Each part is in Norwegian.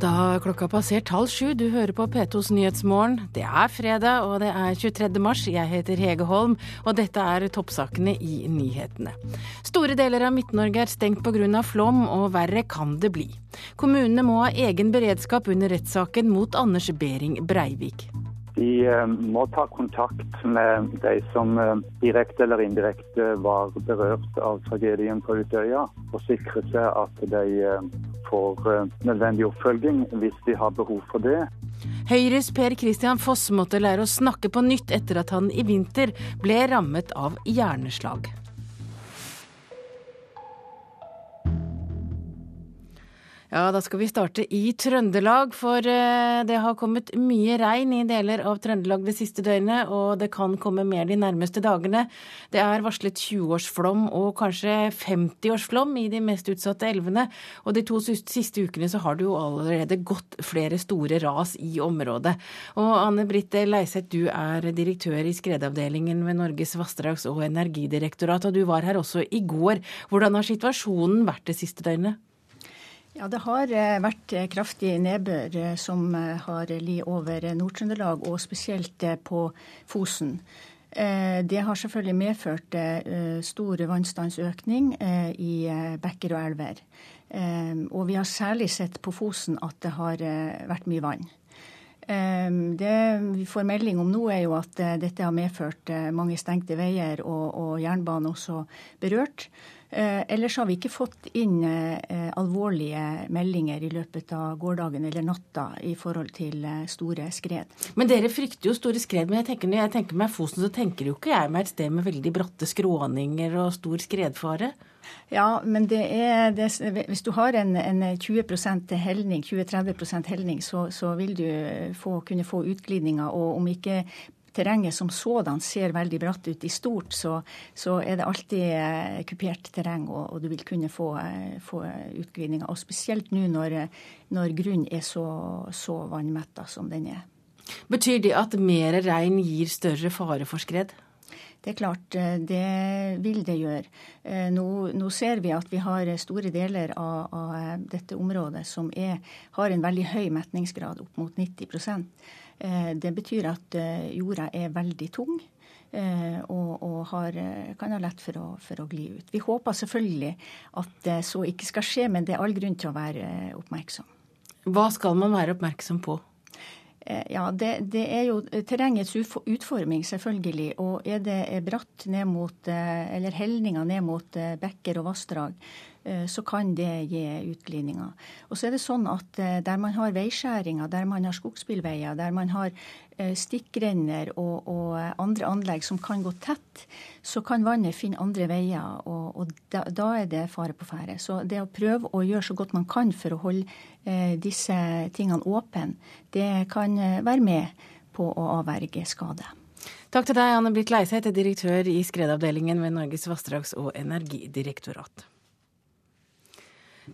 Da har klokka passert halv sju. Du hører på P2s Nyhetsmorgen. Det er fredag, og det er 23. mars. Jeg heter Hege Holm, og dette er toppsakene i nyhetene. Store deler av Midt-Norge er stengt pga. flom, og verre kan det bli. Kommunene må ha egen beredskap under rettssaken mot Anders Behring Breivik. De eh, må ta kontakt med de som eh, direkte eller indirekte var berørt av tragedien på Utøya, og sikre seg at de eh, får nødvendig oppfølging hvis de har behov for det. Høyres Per Christian Foss måtte lære å snakke på nytt etter at han i vinter ble rammet av hjerneslag. Ja, da skal vi starte i Trøndelag, for eh, det har kommet mye regn i deler av Trøndelag det siste døgnet, og det kan komme mer de nærmeste dagene. Det er varslet 20-årsflom og kanskje 50-årsflom i de mest utsatte elvene. Og de to siste ukene så har det jo allerede gått flere store ras i området. Og Anne Britte Leiseth, du er direktør i skredavdelingen ved Norges vassdrags- og energidirektorat, og du var her også i går. Hvordan har situasjonen vært det siste døgnet? Ja, Det har eh, vært eh, kraftig nedbør eh, som har li over Nord-Trøndelag, og spesielt på Fosen. Det har selvfølgelig medført stor vannstandsøkning i bekker og elver. Og vi har særlig sett på Fosen at det har vært mye vann. Det vi får melding om nå, er jo at dette har medført mange stengte veier, og, og jernbane også berørt. Eh, ellers har vi ikke fått inn eh, alvorlige meldinger i løpet av gårsdagen eller natta i forhold til eh, store skred. Men dere frykter jo store skred. Men jeg tenker, når jeg tenker meg Fosen, så tenker jo ikke jeg meg et sted med veldig bratte skråninger og stor skredfare. Ja, men det er, det, hvis du har en, en 20 helning, 20-30 helning, så, så, vil du få, kunne få utglidninger. Og om ikke terrenget som sådan ser veldig bratt ut i stort, så, så er det alltid eh, kupert terreng, og, og, du vil kunne få, eh, få utglidninger. Og spesielt nå når, når grunnen er så, så vannmetta som den er. Betyr det at mer regn gir større fare for skred? Det er klart, eh, det vil det gjøre. Nå, nå, ser vi at vi har store deler av, av dette området som er, har en veldig høy metningsgrad, opp mot 90 Eh, det betyr at eh, jorda er veldig tung. Eh, og, og har, kan ha lett for å, for å, gli ut. Vi håper selvfølgelig at så ikke skal skje, men det er all grunn til å være oppmerksom. Hva skal man være oppmerksom på? Ja, det, det, er jo terrengets utforming, selvfølgelig. Og er det bratt ned mot, eller helninger ned mot bekker og vassdrag, Eh, så kan det gi utglidninger. Og så er det sånn at eh, der man har veiskjæringer, der man har skogsbilveier, der man har eh, stikkrenner og, og, andre anlegg som kan gå tett, så kan vannet finne andre veier, og, og da, da, er det fare på ferde. Så det å prøve å gjøre så godt man kan for å holde eh, disse tingene åpne, det kan være med på å avverge skade. Takk til deg, Anne Britt Leiseth, direktør i skredavdelingen ved Norges vassdrags- og energidirektorat.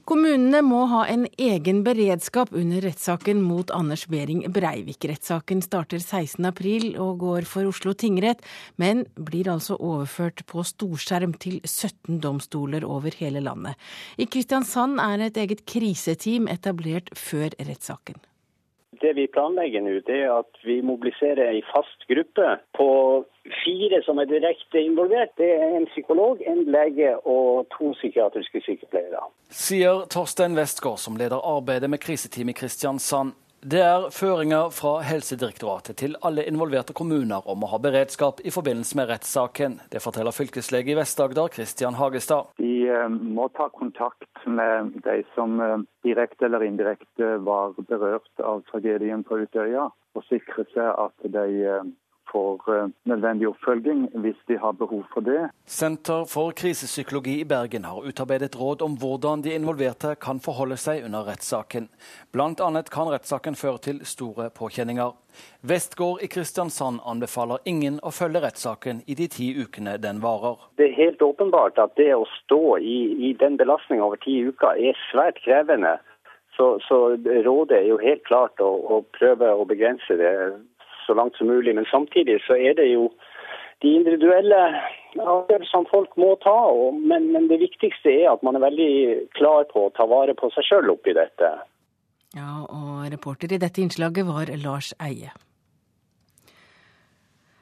Kommunene må ha en egen beredskap under rettssaken mot Anders Behring Breivik. Rettssaken starter 16.4 og går for Oslo tingrett, men blir altså overført på storskjerm til 17 domstoler over hele landet. I Kristiansand er et eget kriseteam etablert før rettssaken. Det vi planlegger nå, det er at vi mobiliserer ei fast gruppe på fire som er direkte involvert. Det er en psykolog, en lege og to psykiatriske sykepleiere. Sier Torstein Westgård, som leder arbeidet med kriseteam i Kristiansand. Det er føringer fra Helsedirektoratet til alle involverte kommuner om å ha beredskap i forbindelse med rettssaken. Det forteller fylkeslege i Vest-Agder, Kristian Hagestad. De eh, må ta kontakt med de som eh, direkte eller indirekte var berørt av tragedien på Utøya, og sikre seg at de eh, får eh, nødvendig oppfølging hvis de har behov for det. Senter for krisepsykologi i Bergen har utarbeidet råd om hvordan de involverte kan forholde seg under rettssaken. Blant annet kan rettssaken føre til store påkjenninger. Vestgård i Kristiansand anbefaler ingen å følge rettssaken i de ti ukene den varer. Det er helt åpenbart at det å stå i, i den belastninga over ti uker er svært krevende. Så, så, rådet er jo helt klart å, å prøve å begrense det så langt som mulig. Men samtidig så er det jo de individuelle avgjørelsene folk må ta. Men, men, det viktigste er at man er veldig klar på å ta vare på seg sjøl oppi dette. Ja, og reporter i dette innslaget var Lars Eie.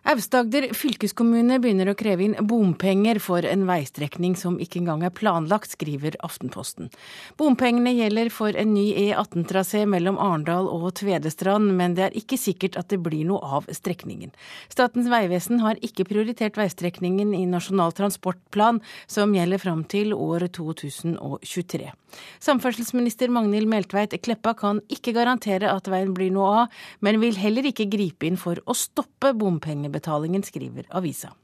Aust-Agder fylkeskommune begynner å kreve inn bompenger for en veistrekning som ikke engang er planlagt, skriver Aftenposten. Bompengene gjelder for en ny E18-trasé mellom Arendal og Tvedestrand, men det er ikke sikkert at det blir noe av strekningen. Statens vegvesen har ikke prioritert veistrekningen i Nasjonal transportplan, som gjelder fram til år 2023. Samferdselsminister Magnhild Meltveit Kleppa kan ikke garantere at veien blir noe av, men vil heller ikke gripe inn for å stoppe bompengebetalingen betalingen, skriver avisa.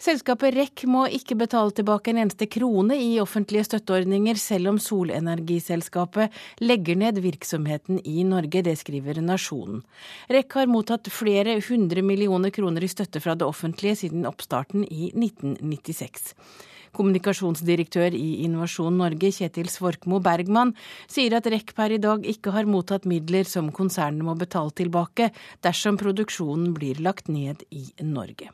Selskapet REC må ikke betale tilbake en eneste krone i offentlige støtteordninger, selv om solenergiselskapet legger ned virksomheten i Norge. Det skriver Nasjonen. REC har mottatt flere hundre millioner kroner i støtte fra det offentlige siden oppstarten i 1996. Kommunikasjonsdirektør i Innovasjon Norge, Kjetil Svorkmo Bergman, sier at REC per i dag ikke har mottatt midler som konsernet må betale tilbake dersom produksjonen blir lagt ned i Norge.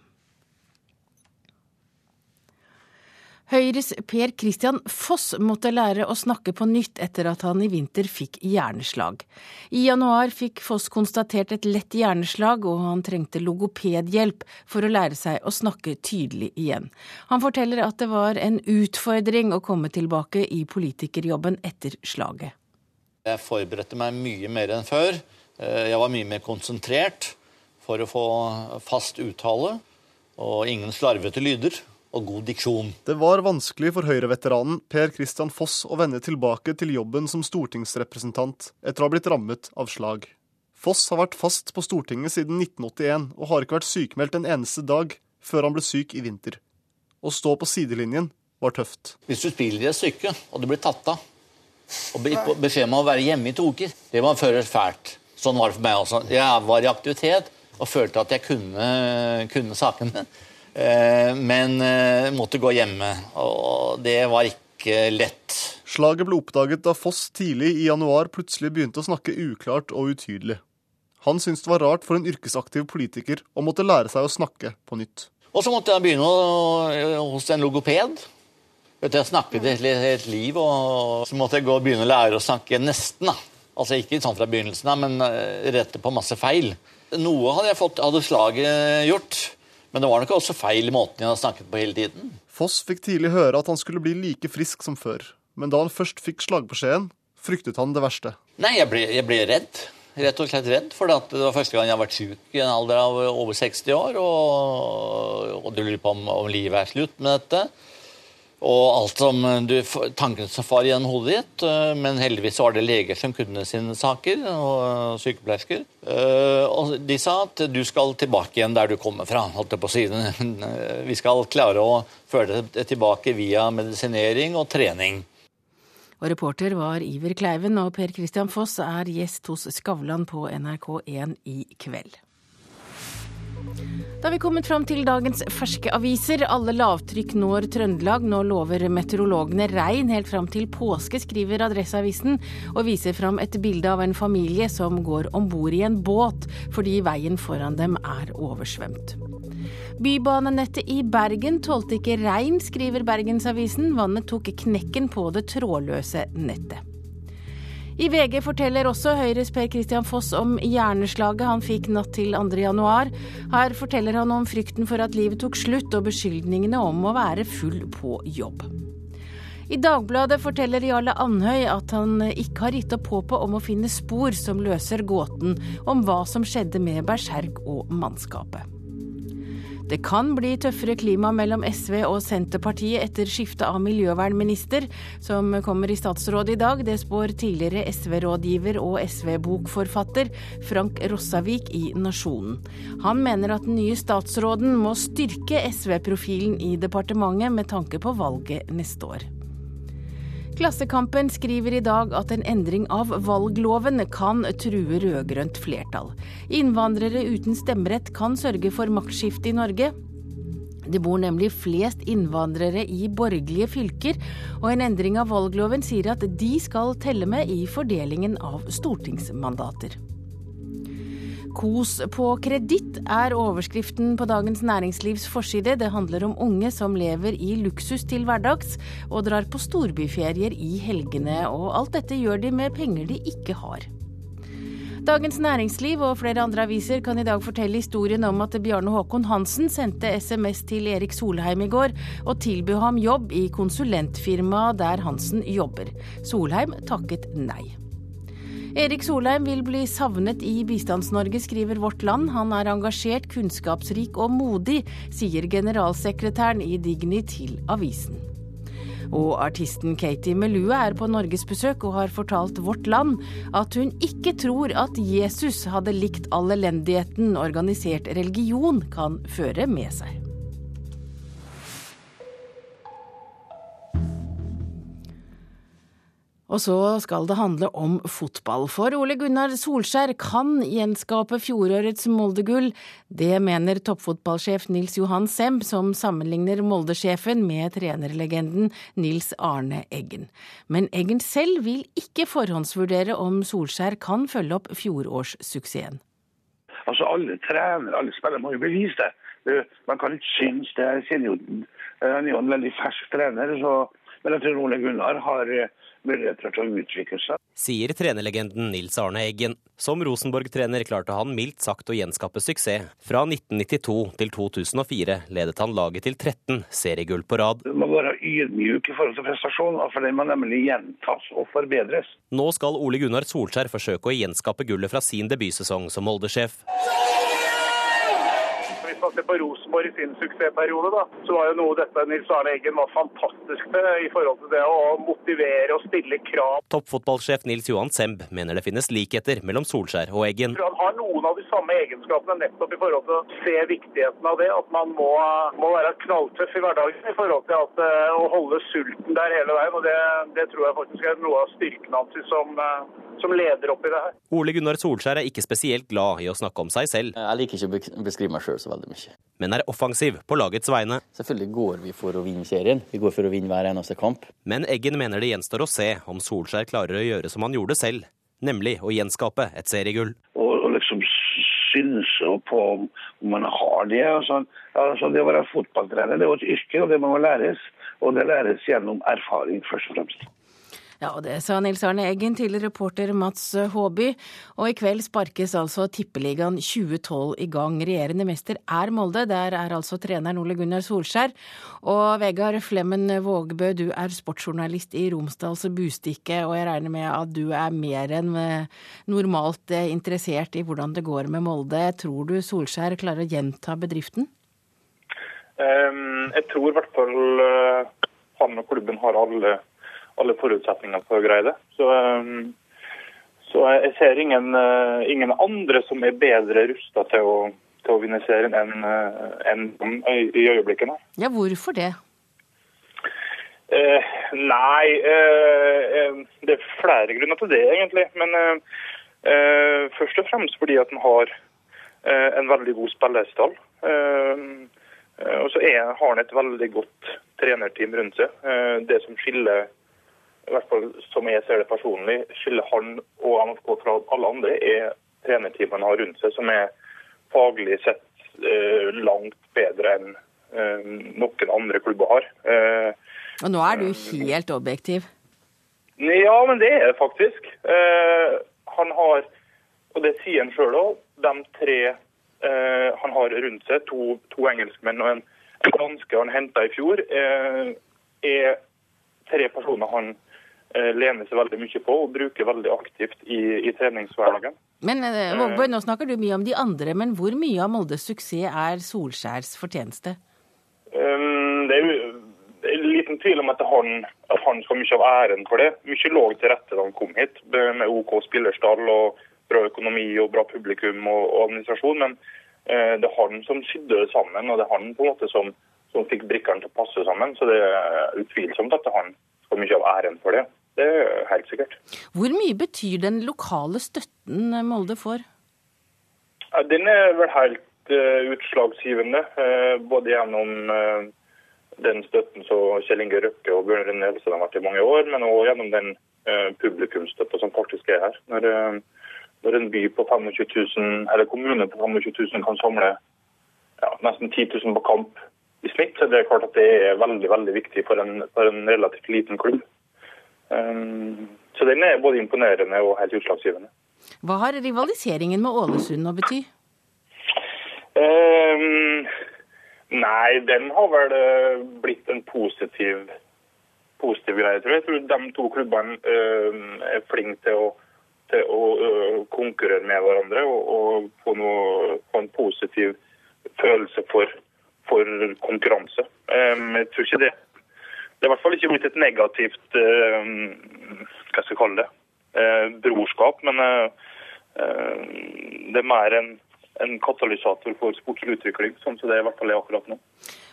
Høyres Per Christian Foss måtte lære å snakke på nytt etter at han i vinter fikk hjerneslag. I januar fikk Foss konstatert et lett hjerneslag, og han trengte logopedhjelp for å lære seg å snakke tydelig igjen. Han forteller at det var en utfordring å komme tilbake i politikerjobben etter slaget. Jeg forberedte meg mye mer enn før. Eh, jeg var mye mer konsentrert for å få fast uttale og ingen slarvete lyder og god diksjon. Det var vanskelig for Høyre-veteranen Per Christian Foss å vende tilbake til jobben som stortingsrepresentant etter å ha blitt rammet av slag. Foss har vært fast på Stortinget siden 1981 og har ikke vært sykemeldt en eneste dag før han ble syk i vinter. Å stå på sidelinjen var tøft. Hvis du spiller i et stykke, og du blir tatt av, og beskjed om å være hjemme i to uker, det var før fælt. Sånn var det for meg også. Jeg var i aktivitet og følte at jeg kunne, kunne sakene. Eh, men eh, måtte gå hjemme, og det var ikke lett. Slaget ble oppdaget da Foss tidlig i januar plutselig begynte å snakke uklart og utydelig. Han syntes det var rart for en yrkesaktiv politiker å måtte lære seg å snakke på nytt. Og så måtte jeg begynne hos en logoped. Vet Jeg snakket et helt liv, og så måtte jeg gå og begynne å lære å snakke nesten. da. Altså Ikke sånn fra begynnelsen av, men eh, rette på masse feil. Noe hadde, jeg fått, hadde slaget gjort. Men det var nok også feil måten jeg hadde snakket på hele tiden. Foss fikk tidlig høre at han skulle bli like frisk som før. Men da han først fikk slagbeskjeden, fryktet han det verste. Nei, jeg ble, jeg ble redd. Rett og slett redd. For det var første gang jeg har vært syk i en alder av over 60 år. Og, og du lurer på om, om livet er slutt med dette og alt som du, tankene som far gjennom hodet ditt. Eh, men heldigvis var det leger som kunne sine saker, og sykepleiersker. Eh, og de sa at du skal tilbake igjen der du kommer fra. holdt jeg på siden. Vi skal klare å føre deg tilbake via medisinering og trening. Og reporter var Iver Kleiven, og Per Christian Foss er gjest hos Skavlan på NRK1 i kveld. Da har vi kommet fram til dagens ferske aviser. Alle lavtrykk når Trøndelag. Nå lover meteorologene regn helt fram til påske, skriver Adresseavisen, og viser fram et bilde av en familie som går om bord i en båt fordi veien foran dem er oversvømt. Bybanenettet i Bergen tålte ikke regn, skriver Bergensavisen. Vannet tok knekken på det trådløse nettet. I VG forteller også Høyres Per Christian Foss om hjerneslaget han fikk natt til 2. januar. Her forteller han om frykten for at livet tok slutt, og beskyldningene om å være full på jobb. I Dagbladet forteller Jarle Andhøy at han ikke har gitt opp håpet om å finne spor som løser gåten om hva som skjedde med Berserk og mannskapet. Det kan bli tøffere klima mellom SV og Senterpartiet etter skiftet av miljøvernminister, som kommer i statsråd i dag. Det spår tidligere SV-rådgiver og SV-bokforfatter Frank Rossavik i Nasjonen. Han mener at den nye statsråden må styrke SV-profilen i departementet med tanke på valget neste år. Klassekampen skriver i dag at en endring av valgloven kan true rød-grønt flertall. Innvandrere uten stemmerett kan sørge for maktskifte i Norge. Det bor nemlig flest innvandrere i borgerlige fylker, og en endring av valgloven sier at de skal telle med i fordelingen av stortingsmandater. Kos på kreditt er overskriften på Dagens Næringslivs forside. Det handler om unge som lever i luksus til hverdags og drar på storbyferier i helgene. Og alt dette gjør de med penger de ikke har. Dagens Næringsliv og flere andre aviser kan i dag fortelle historien om at Bjarne Håkon Hansen sendte SMS til Erik Solheim i går og tilbød ham jobb i konsulentfirmaet der Hansen jobber. Solheim takket nei. Erik Solheim vil bli savnet i Bistands-Norge, skriver Vårt Land. Han er engasjert, kunnskapsrik og modig, sier generalsekretæren i Digni til avisen. Og artisten Katie Melue er på norgesbesøk og har fortalt Vårt Land at hun ikke tror at Jesus hadde likt all elendigheten organisert religion kan føre med seg. Og så skal det handle om fotball, for Ole Gunnar Solskjær kan gjenskape fjorårets Molde-gull. Det mener toppfotballsjef Nils Johan Semb, som sammenligner Molde-sjefen med trenerlegenden Nils Arne Eggen. Men Eggen selv vil ikke forhåndsvurdere om Solskjær kan følge opp fjorårssuksessen. Altså Alle trenere, alle spillere må jo bevise det. Man kan ikke synes det. Jeg kjenner jo, Han er jo en veldig fersk trener, så, men jeg tror Ole Gunnar har muligheter til å utvikle seg. Sier trenerlegenden Nils Arne Eggen. Som Rosenborg-trener klarte han mildt sagt å gjenskape suksess. Fra 1992 til 2004 ledet han laget til 13 seriegull på rad. Du må være ydmyk i forhold til prestasjon, for den må nemlig gjentas og forbedres. Nå skal Ole Gunnar Solskjær forsøke å gjenskape gullet fra sin debutsesong som Molde-sjef man ser på Rosenborg i sin suksessperiode, da, så var jo noe dette Nils Arne Eggen var fantastisk med i forhold til det å motivere og stille krav. Toppfotballsjef Nils Johan Semb mener det finnes likheter mellom Solskjær og Eggen. Han har noen av de samme egenskapene nettopp i forhold til å se viktigheten av det. At man må, må være knalltøff i hverdagen i forhold til at, uh, å holde sulten der hele veien. og Det, det tror jeg faktisk er noe av styrken hans som uh, som leder opp i det her. Ole Gunnar Solskjær er ikke spesielt glad i å snakke om seg selv. Jeg liker ikke å beskrive meg sjøl så veldig mye. Men er offensiv på lagets vegne. Selvfølgelig går vi for å vinne serien. Vi går for å vinne hver eneste kamp. Men Eggen mener det gjenstår å se om Solskjær klarer å gjøre som han gjorde selv, nemlig å gjenskape et seriegull. Og, liksom synse på om man har det. Altså, altså det å være fotballtrener det er jo et yrke, og det må læres. Og det læres gjennom erfaring, først og fremst. Ja, og det sa Nils Arne Eggen til reporter Mats Håby. Og i kveld sparkes altså Tippeligaen 2012 i gang. Regjerende mester er Molde. Der er altså treneren Ole Gunnar Solskjær. Og Vegard Flemmen Vågbø, du er sportsjournalist i Romsdals Bustikke, og jeg regner med at du er mer enn normalt interessert i hvordan det går med Molde. Tror du Solskjær klarer å gjenta bedriften? Jeg tror i hvert fall uh, han og klubben har alle alle forutsetninger for å greie det. Så, um, så jeg ser ingen, uh, ingen, andre som er bedre rusta til, til, å vinne serien enn en, en, i øyeblikket Ja, hvorfor det? Eh, nei, eh, det er flere grunner til det, egentlig. Men eh, eh først og fremst fordi at han har eh, en veldig god spillerstall. og så har han et veldig godt trenerteam rundt seg. det som skiller i hvert fall som jeg ser det personlig, skiller han og MFK fra alle andre, er trenerteamene han har rundt seg, som er faglig sett eh, langt bedre enn eh, noen andre klubber har. Eh, og nå er du helt objektiv? Ja, men det er det faktisk. Eh, han har, og det sier han sjøl òg, de tre eh, han har rundt seg, to, to engelskmenn og en, en danske han henta i fjor, eh, er tre personer han lener seg veldig mye på og bruker veldig aktivt i, i treningshverdagen. Men Vågbøy, Nå snakker du mye om de andre, men hvor mye av Moldes suksess er Solskjærs fortjeneste? Det, er, det er liten tvil om at han, at han skal mye av æren for det. Mye lå til rette da han kom hit, med OK spillerstall og bra økonomi og bra publikum og, og administrasjon. Men det er han som sydde det sammen, og det er han på en måte som, som fikk brikkene til å passe sammen. Så det er utvilsomt at det han skal mye av æren for det. Det er helt sikkert. Hvor mye betyr den lokale støtten Molde får? Den er vel helt uh, utslagsgivende. Uh, både gjennom uh, den støtten som Kjell Inge Røkke og Bjørn Rune Helstad har vært i mange år, men òg gjennom den publikumsstøtta som faktisk er her. Når, når en by på 25 000, eller kommune på 25 000 kan samle ja, nesten 10 000 på kamp i snitt, så det er klart at det er veldig veldig viktig for en, for en relativt liten klubb. Um, så den er både imponerende og helt utslagsgivende. Hva har rivaliseringen med Ålesund å bety? Um, nei, den har vel uh, blitt en positiv, positiv greie, tror jeg. Jeg tror de to klubbene uh, er flinke til å, til å uh, konkurrere med hverandre og, og få, noe, få, en positiv følelse for, for konkurranse. Um, jeg tror ikke det Det er i hvert fall ikke blitt et negativt hva skal jeg kalle det, brorskap, men det er mer en en katalysator for sportslig utvikling, sånn som det er i hvert fall er akkurat nå.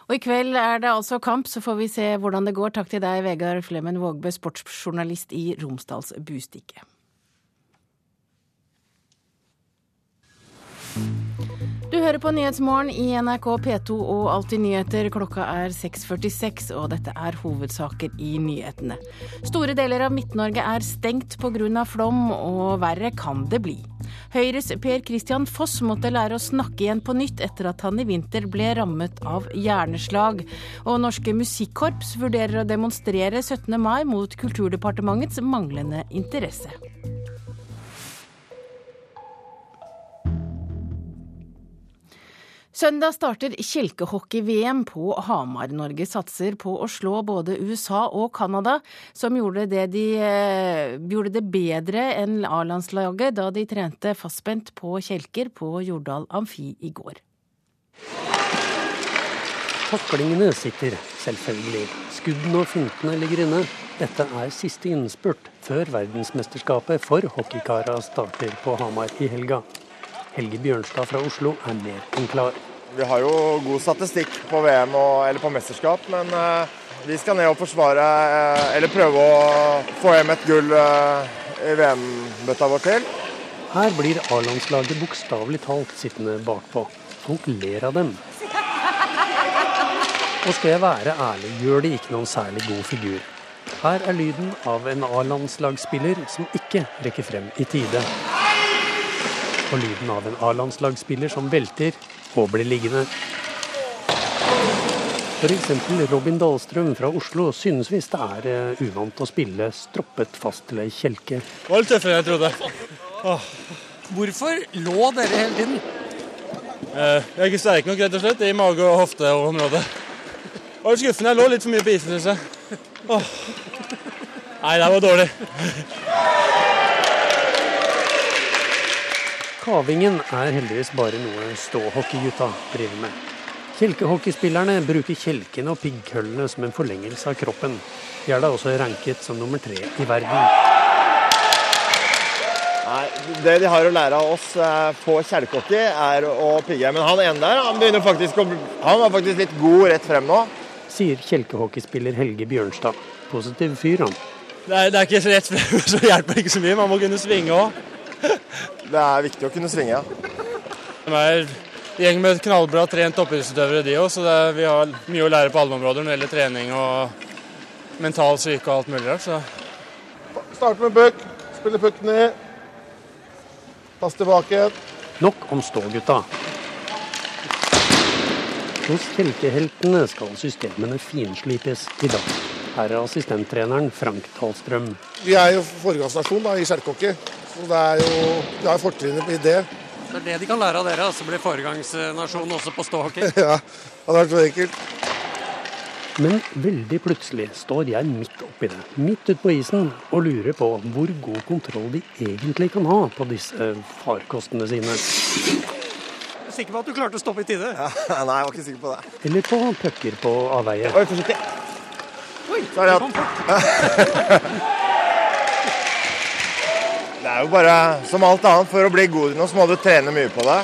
Og I kveld er det altså kamp, så får vi se hvordan det går. Takk til deg, Vegard Flemmen Vågbø, sportsjournalist i Romsdals Bustikke. Hører på Nyhetsmorgen i NRK P2 og Alltid nyheter. Klokka er 6.46, og dette er hovedsaker i nyhetene. Store deler av Midt-Norge er stengt pga. flom, og verre kan det bli. Høyres Per Christian Foss måtte lære å snakke igjen på nytt etter at han i vinter ble rammet av hjerneslag. Og norske musikkorps vurderer å demonstrere 17. mai mot Kulturdepartementets manglende interesse. Søndag starter kjelkehockey-VM på Hamar. Norge satser på å slå både USA og Canada, som gjorde det, de, eh, gjorde det bedre enn A-landslaget da de trente fastspent på kjelker på Jordal Amfi i går. Taklingene sitter, selvfølgelig. Skuddene og fintene ligger inne. Dette er siste innspurt før verdensmesterskapet for hockeykara starter på Hamar i helga. Helge Bjørnstad fra Oslo er mer enn klar. Vi har jo god statistikk på VM og, eller på mesterskap, men eh, vi skal ned og forsvare, eh, eller prøve å få hjem et gull eh, i VM-bøtta vår til. Her blir A-landslaget bokstavelig talt sittende bakpå. Folk ler av dem. Og skal jeg være ærlig, gjør de ikke noen særlig god figur. Her er lyden av en A-landslagsspiller som ikke rekker frem i tide og lyden av en A-landslagsspiller som velter og blir liggende. F.eks. Robin Dahlstrøm fra Oslo synes visst det er eh, uvant å spille stroppet fast til ei kjelke. Det var litt tøffere enn jeg trodde. Åh. Hvorfor lå dere hele tiden? Eh, jeg er ikke sterk nok, rett og slett, i mage- og hofteområdet. Det var skuffende. Jeg lå litt for mye på isen, syns jeg. Åh. Nei, det var dårlig. Kavingen er heldigvis bare noe ståhockeygutta driver med. Kjelkehockeyspillerne bruker kjelkene og piggkøllene som en forlengelse av kroppen. De er da også ranket som nummer tre i verden. Nei, Det de har å lære av oss eh, på kjelkehockey, er å pigge. Men han ene der han begynner faktisk å, han var faktisk litt god rett frem nå. Sier kjelkehockeyspiller Helge Bjørnstad. Positiv fyr, han. Det er, det er ikke rett frem, så hjelper det ikke så mye. Man må kunne svinge òg. Det er viktig å kunne svinge, ja. De er gjeng med knallbra trent toppidrettsutøvere, de òg, så er, vi har mye å lære på alle områder når det gjelder trening og mental syke og alt mulig rart. Så. Start med puck, spille puck ned. Pass tilbake. Nok om stågutta. Hos kjelkeheltene skal systemene finslipes i dag. Her er assistenttreneren Frank Dahlstrøm. Vi er jo foregangsnasjon da, i skjerkhockey. Så det er jo, vi har fortrinnet i det. Det er det de kan lære av dere, altså bli foregangsnasjon også på ståhockey? ja, det hadde vært så enkelt. Men veldig plutselig står jeg midt oppi det, midt ute på isen, og lurer på hvor god kontroll de egentlig kan ha på disse farkostene sine. Jeg er sikker på at du klarte å stoppe i tide? Ja, nei, jeg var ikke sikker på det. Eller på pucker på avveie. Oi, forsiktig. Oi, der kom fort. Det er jo bare som alt annet. For å bli god i noe, så må du trene mye på det.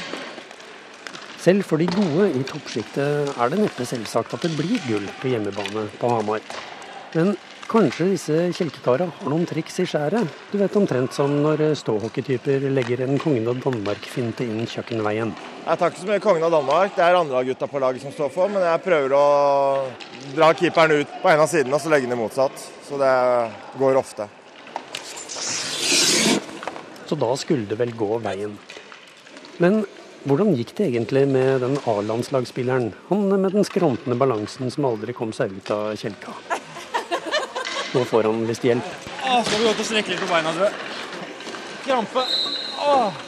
Selv for de gode i toppsjiktet er det neppe selvsagt at det blir gull på hjemmebane på Hamar. Men kanskje disse kjelkekara har noen triks i skjæret? Du vet omtrent som når ståhockeytyper legger en Kongen av Danmark-finte inn kjøkkenveien. Jeg tar ikke så mye Kongen av Danmark, det er andre av gutta på laget som står for. Men jeg prøver å dra keeperen ut på en av sidene og så legge den i motsatt. Så det går ofte. Så da skulle det vel gå veien. Men hvordan gikk det egentlig med den A-landslagsspilleren? Han med den skrantende balansen som aldri kom seg ut av kjelka. Nå får han visst hjelp. Åh, skal vi gå til å strekke litt på beina, tror jeg. Krampe. Åh.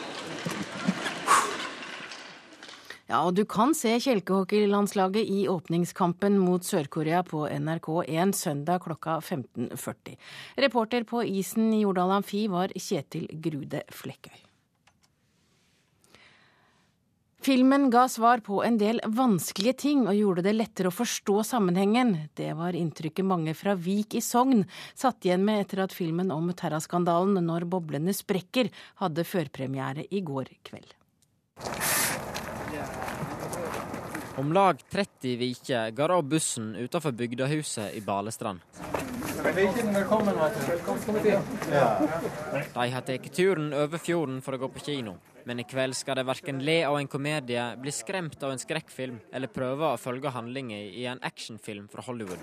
Ja, og du kan se kjelkehockeylandslaget i åpningskampen mot Sør-Korea på NRK1 søndag klokka 15.40. Reporter på isen i Jordal Amfi var Kjetil Grude Flekkøy. Filmen ga svar på en del vanskelige ting og gjorde det lettere å forstå sammenhengen. Det var inntrykket mange fra Vik i Sogn satt igjen med etter at filmen om terraskandalen Når boblene sprekker hadde førpremiere i går kveld. Om lag 30 viker går av bussen utenfor bygdehuset i Balestrand. De har tatt turen over fjorden for å gå på kino. Men i kveld skal de verken le av en komedie, bli skremt av en skrekkfilm, eller prøve å følge handlingen i en actionfilm fra Hollywood.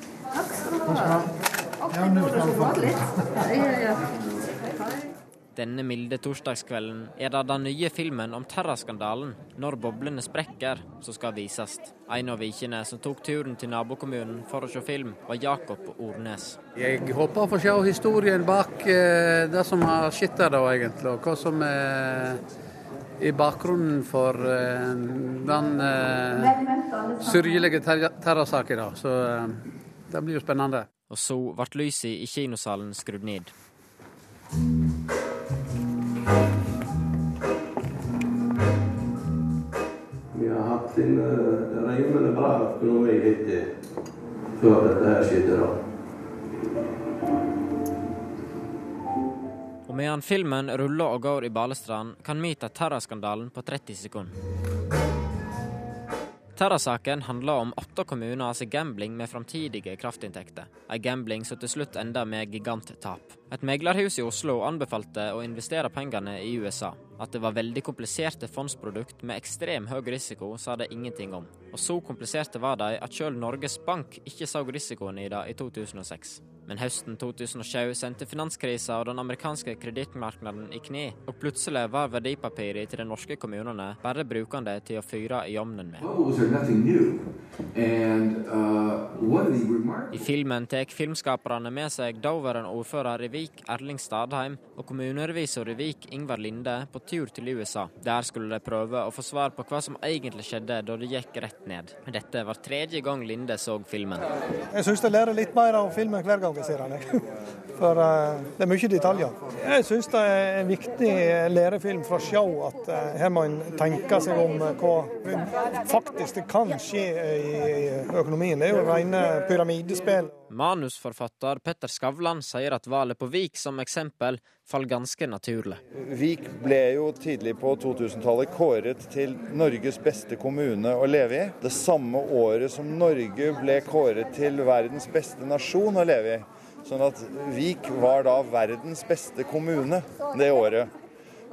Denne milde torsdagskvelden er det den nye filmen om terraskandalen, 'Når boblene sprekker', som skal vises. En av vikene som tok turen til nabokommunen for å se film, var Jakob Ornes. Jeg håper å få se historien bak eh, det som har skjedd der, da, egentlig. Og hva som er i bakgrunnen for eh, den eh, sørgelige terrorsaken. Så eh, det blir jo spennende. Og så ble lyset i kinosalen skrudd ned. Vi er hatt en rivende bra økonomi hittil før dette her skjedde. da. Og medan filmen ruller og går i Balestrand, kan vi ta terrorskandalen på 30 sekunder. Terrasaken handler om åtte kommuners gambling med framtidige kraftinntekter. En gambling som til slutt ender med giganttap. Et meglerhus i Oslo anbefalte å investere pengene i USA. At det var veldig kompliserte fondsprodukt med ekstrem høy risiko, sa det ingenting om. Og så kompliserte var de at sjøl Norges Bank ikke så risikoen i det i 2006. Men høsten 2007 sendte finanskrisa og den amerikanske kredittmarkedet i kne, og plutselig var verdipapiret til de norske kommunene bare brukende til å fyre i ovnen med. I filmen tar filmskaperne med seg daværende ordfører i Vik, Erling Stadheim, og kommunerevisor i Vik, Ingvar Linde, på tur til USA. Der skulle de prøve å få svar på hva som egentlig skjedde da det gikk rett ned. Dette var tredje gang Linde så filmen. Jeg syns jeg lærer litt mer av filmen hver gang den. For uh, det er mye detaljer. Jeg syns det er en viktig lærefilm fra show at uh, her må en tenke seg om uh, hva faktisk det kan skje i økonomien. Det er jo rene pyramidespill. Manusforfatter Petter Skavlan sier at valget på Vik som eksempel faller ganske naturlig. Vik ble jo tidlig på 2000-tallet kåret til Norges beste kommune å leve i. Det samme året som Norge ble kåret til verdens beste nasjon å leve i. Sånn at Vik var da verdens beste kommune det året.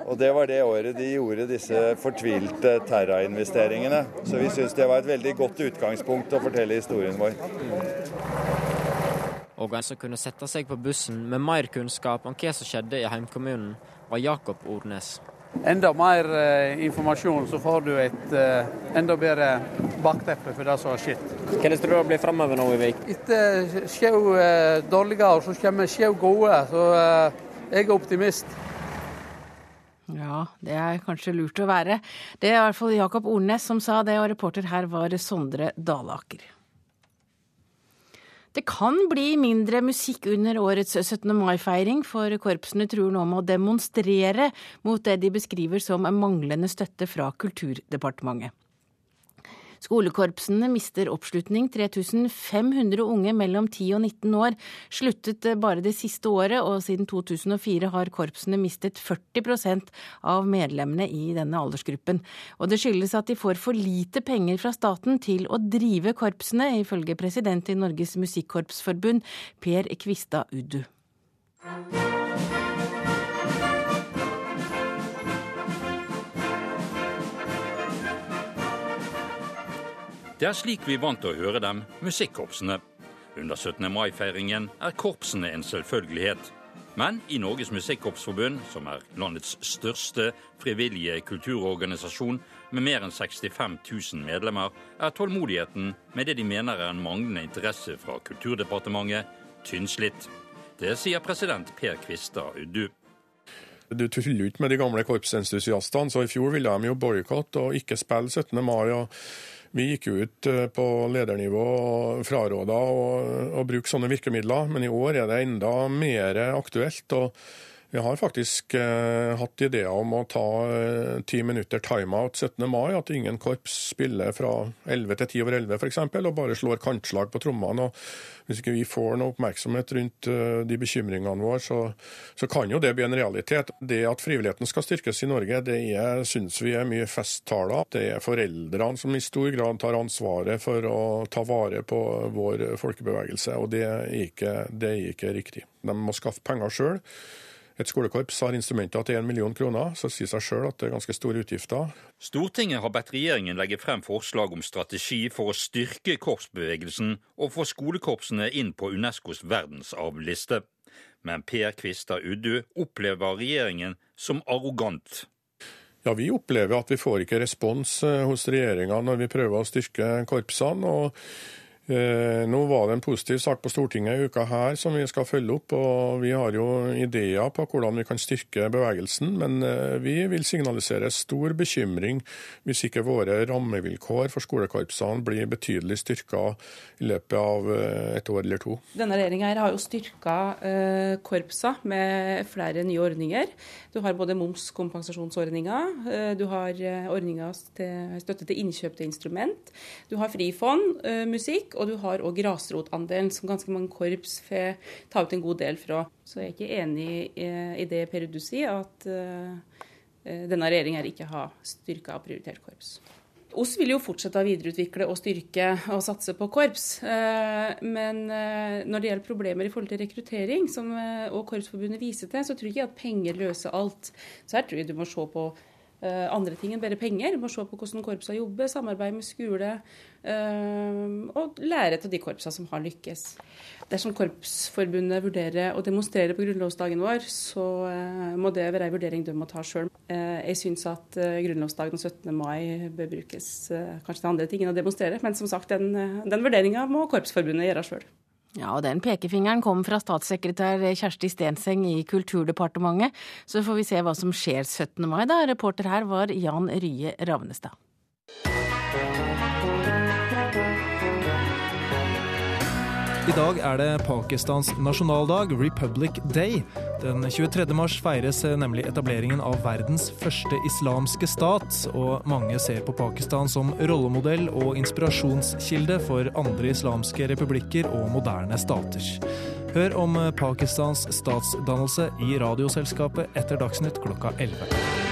Og det var det året de gjorde disse fortvilte terrainvesteringene. Så vi syns det var et veldig godt utgangspunkt å fortelle historien vår. Og en som kunne sette seg på bussen med mer kunnskap om hva som skjedde i heimkommunen, var Jakob Ornes. Enda mer eh, informasjon, så får du et eh, enda bedre bakteppe for det som har skjedd. Hva tror du blir framover nå i Vik? Etter Sjau eh, dårlige år, så kommer Sjau gode. Så eh, jeg er optimist. Ja, det er kanskje lurt å være. Det er i hvert fall Jakob Ornes som sa det, og reporter her var Sondre Dalaker. Det kan bli mindre musikk under årets 17. mai-feiring, for korpsene truer nå med å demonstrere mot det de beskriver som manglende støtte fra Kulturdepartementet. Skolekorpsene mister oppslutning. 3500 unge mellom 10 og 19 år sluttet bare det siste året, og siden 2004 har korpsene mistet 40% av medlemmene i denne aldersgruppen. Og det skyldes at de får for lite penger fra staten til å drive korpsene, ifølge president i Norges Musikkorpsforbund, Per Kvistad Uddu. Det er slik vi vant til å høre dem, musikkorpsene. Under 17. mai-feiringen er korpsene en selvfølgelighet. Men i Norges Musikkorpsforbund, som er landets største frivillige kulturorganisasjon med mer enn 65 000 medlemmer, er tålmodigheten med det de mener er en manglende interesse fra Kulturdepartementet, tynnslitt. Det sier president Per Kvistad Uddu. Du tuller ikke med de gamle korpsentusiastene, så i fjor ville de jo boikotte og ikke spille 17. mai. og vi gikk ut eh, på ledernivå og fraråda å bruke sånne virkemidler, men i år er det enda mer aktuelt. og vi har faktisk eh, hatt ideer om å ta eh, ti minutter timeout 17. mai. At ingen korps spiller fra 11 til 10 over 11 f.eks. og bare slår kantslag på trommene. Hvis ikke vi får noe oppmerksomhet rundt eh, de bekymringene våre, så, så, kan jo det bli en realitet. Det at frivilligheten skal styrkes i Norge, det syns vi er mye festtaler. Det er foreldrene som i stor grad tar ansvaret for å ta vare på vår folkebevegelse, og det er ikke, det er ikke riktig. De må skaffe penger sjøl. Et skolekorps har instrumenter til 1 million kroner, så sier seg sjøl at det er ganske store utgifter. Stortinget har bedt regjeringen legge frem forslag om strategi for å styrke korpsbevegelsen og få skolekorpsene inn på Unescos verdensarvliste. Men Per Kvistad Uddu opplever regjeringen som arrogant. Ja, Vi opplever at vi får ikke respons eh, hos regjeringa når vi prøver å styrke korpsene. og nå var det en positiv sak på Stortinget i uka her som vi skal følge opp. og Vi har jo ideer på hvordan vi kan styrke bevegelsen, men eh, vi vil signalisere stor bekymring hvis ikke våre rammevilkår for skolekorpsene blir betydelig styrka i løpet av eh, et år eller to. Denne regjeringa har jo styrka korpsa med flere nye ordninger. Du har både momskompensasjonsordninga, du har ordninga til støtte til innkjøp til instrument, du har Frifond musikk og du har òg grasrotandelen, som ganske mange korps får ta ut en god del fra. Så jeg er ikke enig i det Per Uddu sier, at eh, denne regjeringa ikke har styrka og prioritert korps. OSS vil jo fortsette å videreutvikle og styrke og satse på korps. Eh, men eh, når det gjelder problemer i forhold til rekruttering, som og Korpsforbundet viser til, så tror jeg ikke at penger løser alt. Så her tror jeg du må se på Eh, andre ting enn bare penger. Du må se på hvordan korpsene jobber, samarbeid med skole eh, og lære til de korpsene som har lykkes. Dersom Korpsforbundet vurderer å demonstrere på grunnlovsdagen vår, så eh, må det være en vurdering de må ta sjøl. Jeg syns at grunnlovsdagen 17. mai bør brukes kanskje til andre ting enn å demonstrere, men som sagt, den, den vurderinga må Korpsforbundet gjøre sjøl. Ja, og den pekefingeren kom fra statssekretær Kjersti Stenseng i Kulturdepartementet. Så får vi se hva som skjer 17. mai, da. Reporter her var Jan Rye Ravnestad. I dag er det Pakistans nasjonaldag, Republic Day. Den 23. mars feires nemlig etableringen av verdens første islamske stat, og mange ser på Pakistan som rollemodell og inspirasjonskilde for andre islamske republikker og moderne stater. Hør om Pakistans statsdannelse i Radioselskapet etter Dagsnytt klokka 11.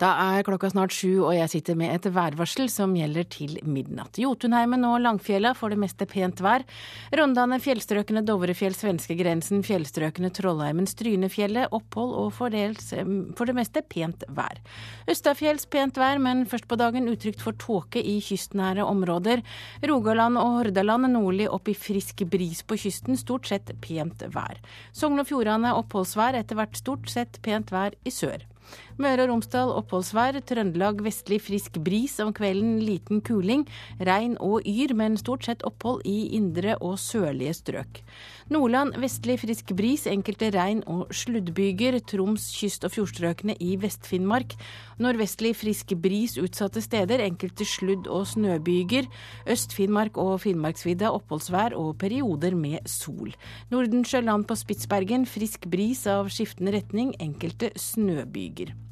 Da er klokka snart sju, og jeg sitter med et værvarsel som gjelder til midnatt. Jotunheimen og Langfjella får det meste pent vær. Rondane, fjellstrøkene Dovrefjell, svenskegrensen, fjellstrøkene Trollheimen, Strynefjellet, opphold og fordels, for det meste pent vær. Østafjells pent vær, men først på dagen utrygt for tåke i kystnære områder. Rogaland og Hordaland nordlig opp i frisk bris på kysten, stort sett pent vær. Sogn og Fjordane oppholdsvær, etter hvert stort sett pent vær i sør. Møre og Romsdal oppholdsvær. Trøndelag vestlig frisk bris. Om kvelden liten kuling. Regn og yr, men stort sett opphold i indre og sørlige strøk. Nordland vestlig frisk bris. Enkelte regn- og sluddbyger. Troms kyst- og fjordstrøkene i Vest-Finnmark. Nordvestlig frisk bris utsatte steder. Enkelte sludd- og snøbyger. Øst-Finnmark og Finnmarksvidda oppholdsvær og perioder med sol. Nordensjøland på Spitsbergen frisk bris av skiftende retning. Enkelte snøbyger.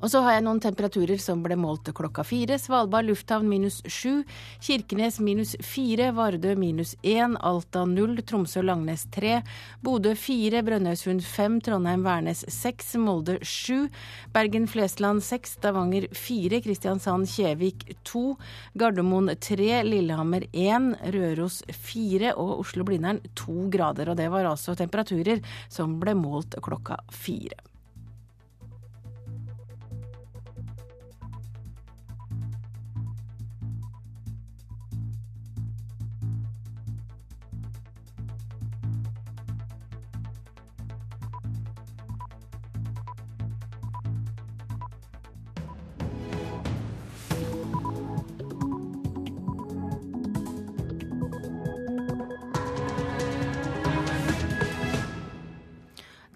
Og så har jeg noen temperaturer som ble målt klokka fire. Svalbard lufthavn minus sju. Kirkenes minus fire. Vardø minus én. Alta null. Tromsø-Langnes tre. Bodø fire. Brønnøysund fem. Trondheim-Værnes seks. Molde sju. Bergen-Flesland seks. Stavanger fire. Kristiansand-Kjevik to. Gardermoen tre. Lillehammer én. Røros fire. Og Oslo-Blindern to grader. Og det var altså temperaturer som ble målt klokka fire.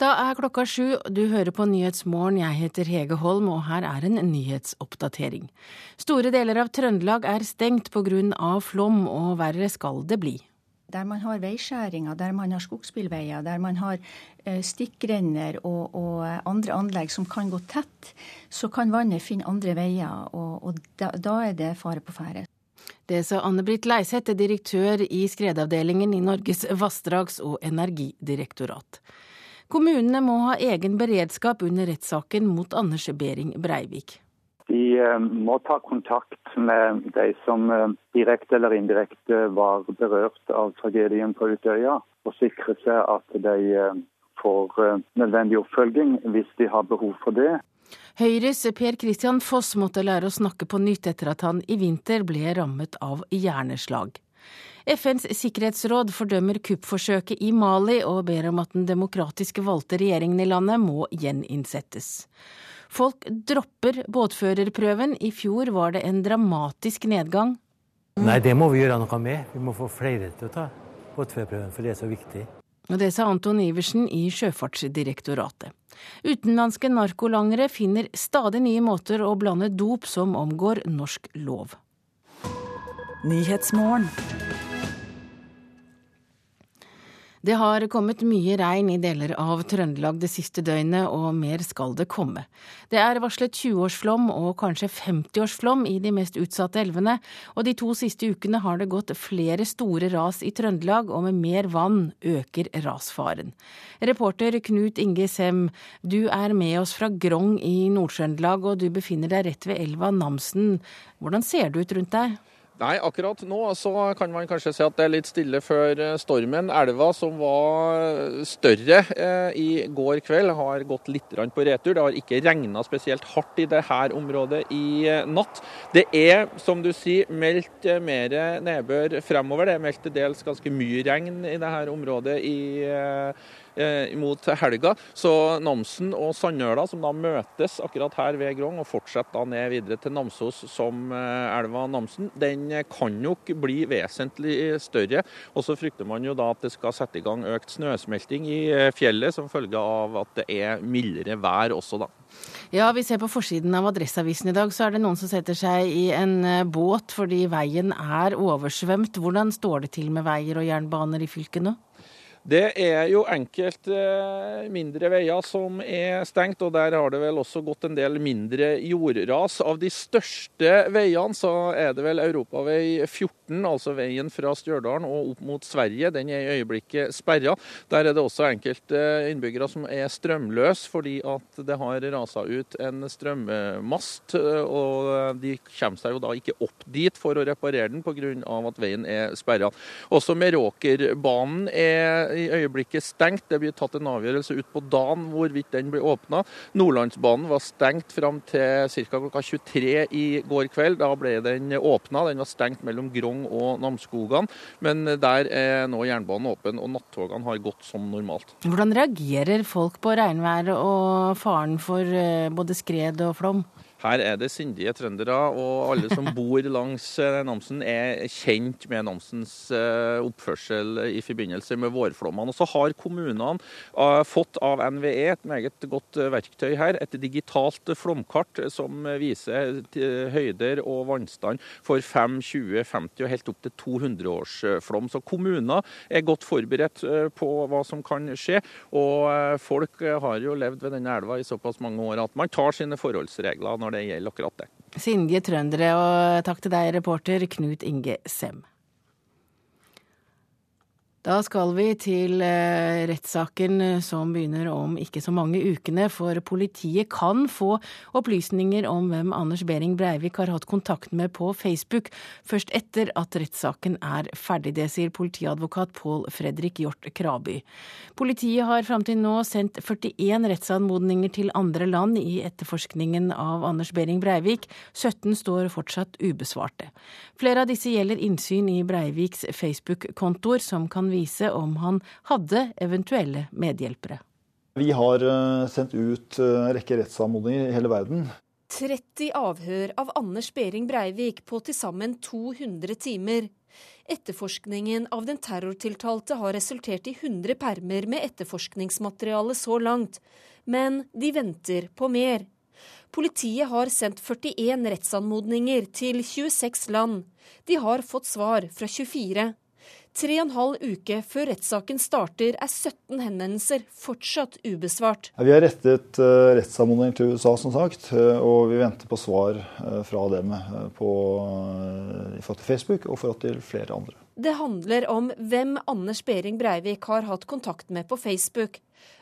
Da er klokka sju, du hører på Nyhetsmorgen, jeg heter Hege Holm og her er en nyhetsoppdatering. Store deler av Trøndelag er stengt pga. flom, og verre skal det bli. Der man har veiskjæringer, der man har skogsbilveier, der man har eh, stikkrenner og, og, andre anlegg som kan gå tett, så kan vannet finne andre veier, og, og da, da, er det fare på ferde. Det sa Anne-Britt Leiseth, direktør i skredavdelingen i Norges vassdrags- og energidirektorat. Kommunene må ha egen beredskap under rettssaken mot Anders Behring Breivik. De eh, må ta kontakt med de som eh, direkte eller indirekte var berørt av tragedien på Utøya, og sikre seg at de eh, får nødvendig oppfølging hvis de har behov for det. Høyres Per Christian Foss måtte lære å snakke på nytt etter at han i vinter ble rammet av hjerneslag. FNs sikkerhetsråd fordømmer kuppforsøket i Mali og ber om at den demokratiske valgte regjeringen i landet må gjeninnsettes. Folk dropper båtførerprøven. I fjor var det en dramatisk nedgang. Nei, det må vi gjøre noe med. Vi må få flere til å ta båtførerprøven, for det er så viktig. Og Det sa Anton Iversen i Sjøfartsdirektoratet. Utenlandske narkolangere finner stadig nye måter å blande dop som omgår norsk lov. Nyhetsmorgen. Det har kommet mye regn i deler av Trøndelag det siste døgnet, og mer skal det komme. Det er varslet 20-årsflom og kanskje 50-årsflom i de mest utsatte elvene, og de to siste ukene har det gått flere store ras i Trøndelag, og med mer vann øker rasfaren. Reporter Knut Inge Sem, du er med oss fra Grong i Nord-Trøndelag, og du befinner deg rett ved elva Namsen. Hvordan ser det ut rundt deg? Nei, akkurat nå så kan man kanskje si at det er litt stille før eh, stormen. Elva som var større eh, i går kveld, har gått litt på retur. Det har ikke regna spesielt hardt i dette området i eh, natt. Det er, som du sier, meldt eh, mer nedbør fremover. Det er meldt til dels ganske mye regn i dette området i eh, Eh, mot helga. Så Namsen og Sandøla som da møtes akkurat her ved Grong og fortsetter da ned videre til Namsos som eh, elva Namsen, den kan nok bli vesentlig større. Og så frykter man jo da at det skal sette i gang økt snøsmelting i eh, fjellet som følge av at det er mildere vær også, da. Ja, vi ser på forsiden av Adresseavisen i dag, så er det noen som setter seg i en båt fordi veien er oversvømt. Hvordan står det til med veier og jernbaner i fylket nå? Det er jo enkelte eh, mindre veier som er stengt, og der har det vel også gått en del mindre jordras. Av de største veiene så er det vel Europavei 14, altså veien fra Stjørdal og opp mot Sverige. Den er i øyeblikket sperra. Der er det også enkelte innbyggere som er strømløse fordi at det har rasa ut en strømmast. Og de kommer seg jo da ikke opp dit for å reparere den pga. at veien er sperra. Også Meråkerbanen er i øyeblikket stengt. Det blir tatt en avgjørelse ut på dagen hvorvidt den blir åpna. Nordlandsbanen var stengt fram til ca. klokka 23 i går kveld. Da ble den åpna. Den var stengt mellom Grong og Namsskogan. Men der er nå jernbanen åpen, og nattogene har gått som normalt. Hvordan reagerer folk på regnværet og faren for eh, både skred og flom? Her er det sindige trøndere, og alle som bor langs eh, Namsen er kjent med Namsens eh, oppførsel i forbindelse med vårflommene. Og så har kommunene eh, fått av NVE et meget godt verktøy her, et digitalt flomkart som viser høyder og vannstand for 5, 20, 50 og helt opp til 200 års flom. Så kommuner er godt forberedt på hva som kan skje, og folk har jo levd ved denne elva i såpass mange år at man tar sine forholdsregler. når når det gjelder akkurat det. Sindige trøndere, og takk til deg, reporter Knut Inge Sem. Da skal vi til eh, rettssaken eh, som begynner om ikke så mange ukene, for politiet kan få opplysninger om hvem Anders Behring Breivik har hatt kontakt med på Facebook, først etter at rettssaken er ferdig. Det sier politiadvokat Pål Fredrik Hjort Kraby. Politiet har fram til nå sendt 41 rettsanmodninger til andre land i etterforskningen av Anders Behring Breivik. 17 står fortsatt ubesvarte. Flere av disse gjelder innsyn i Breiviks Facebook-kontoer, som kan vise om han hadde eventuelle medhjelpere. Vi har eh, sendt ut eh, en rekke rettsanmodninger i hele verden. 30 avhør av Anders Behring Breivik på til sammen 200 timer. Etterforskningen av den terrortiltalte har resultert i 100 permer med etterforskningsmateriale så langt, men de venter på mer. Politiet har sendt 41 rettsanmodninger til 26 land. De har fått svar fra 24. Tre og en halv uke før rettssaken starter, er 17 henvendelser fortsatt ubesvart. Vi har rettet uh, rettsanmodning til USA, som sagt, uh, og vi venter på svar uh, fra dem på, i forhold til Facebook og i forhold til flere andre. Det handler om hvem Anders Behring Breivik har hatt kontakt med på Facebook,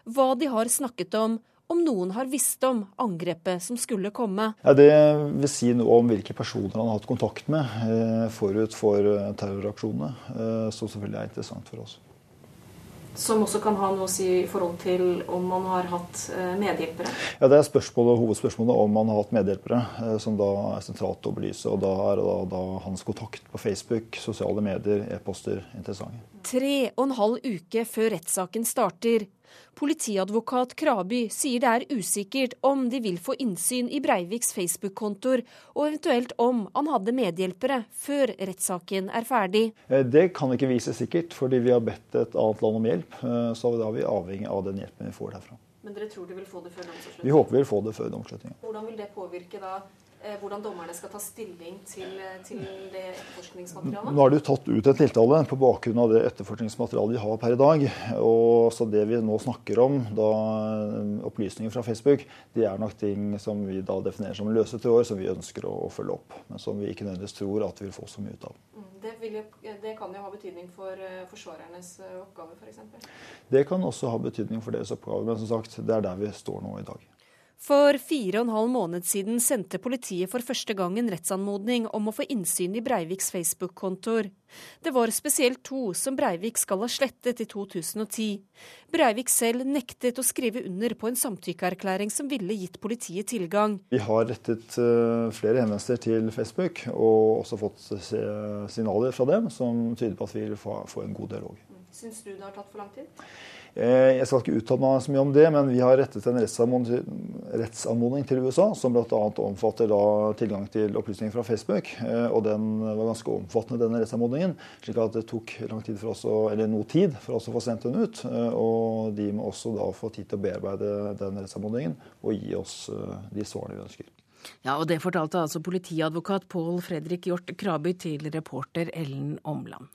hva de har snakket om, om noen har visst om angrepet som skulle komme. Ja, det vil si noe om hvilke personer han har hatt kontakt med eh, forut for eh, terroraksjonene, eh, som selvfølgelig er interessant for oss. Som også kan ha noe å si i forhold til om man har hatt eh, medhjelpere? Ja, Det er spørsmålet, hovedspørsmålet om man har hatt medhjelpere, eh, som da er sentralt å belyse. og Da er da, da hans kontakt på Facebook, sosiale medier, e-poster interessante. Tre og en halv uke før rettssaken starter Politiadvokat Kraby sier det er usikkert om de vil få innsyn i Breiviks Facebook-kontoer, og eventuelt om han hadde medhjelpere før rettssaken er ferdig. Eh, det kan ikke vise sikkert, fordi vi har bedt et annet land om hjelp. Eh, så da er vi avhengig av den hjelpen vi får derfra. Men dere tror de vil få det før domsavslutningen? Vi håper vi vil få det før domsavslutningen. Hvordan vil det påvirke da hvordan dommerne skal ta stilling til, eh, til det etterforskningsmaterialet? Nå har de tatt ut en tiltale på bakgrunn av det etterforskningsmaterialet de har per i dag. Og så Det vi nå snakker om, da, eh, opplysninger fra Facebook, det er nok ting som vi da definerer som løse tråder, som vi ønsker å, å, følge opp. Men som vi ikke nødvendigvis tror at vi vil få så mye ut av. Mm, det, vil, det kan jo ha betydning for forsvarernes oppgave, f.eks.? For det kan også ha betydning for deres oppgave, men som sagt, det er der vi står nå i dag. For fire og en halv måned siden sendte politiet for første gang en rettsanmodning om å få innsyn i Breiviks Facebook-kontoer. Det var spesielt to som Breivik skal ha slettet i 2010. Breivik selv nektet å skrive under på en samtykkeerklæring som ville gitt politiet tilgang. Vi har rettet eh, flere henvendelser til Facebook, og også fått signaler fra dem som tyder på at vi vil få en god dialog. Syns du det har tatt for lang tid? Eh, jeg skal ikke uttale meg så mye om det, men vi har rettet en rettsanmodning til USA, som bl.a. omfatter tilgang til opplysninger fra Facebook. Eh, og den var ganske omfattende, denne rettsanmodningen. slik at det tok lang tid for oss, eller noe tid for oss å få sendt den ut. Eh, og de må også da få tid til å bearbeide den rettsanmodningen og gi oss de svarene vi ønsker. Ja, og Det fortalte altså politiadvokat Pål Fredrik Hjort Kraby til reporter Ellen Omland.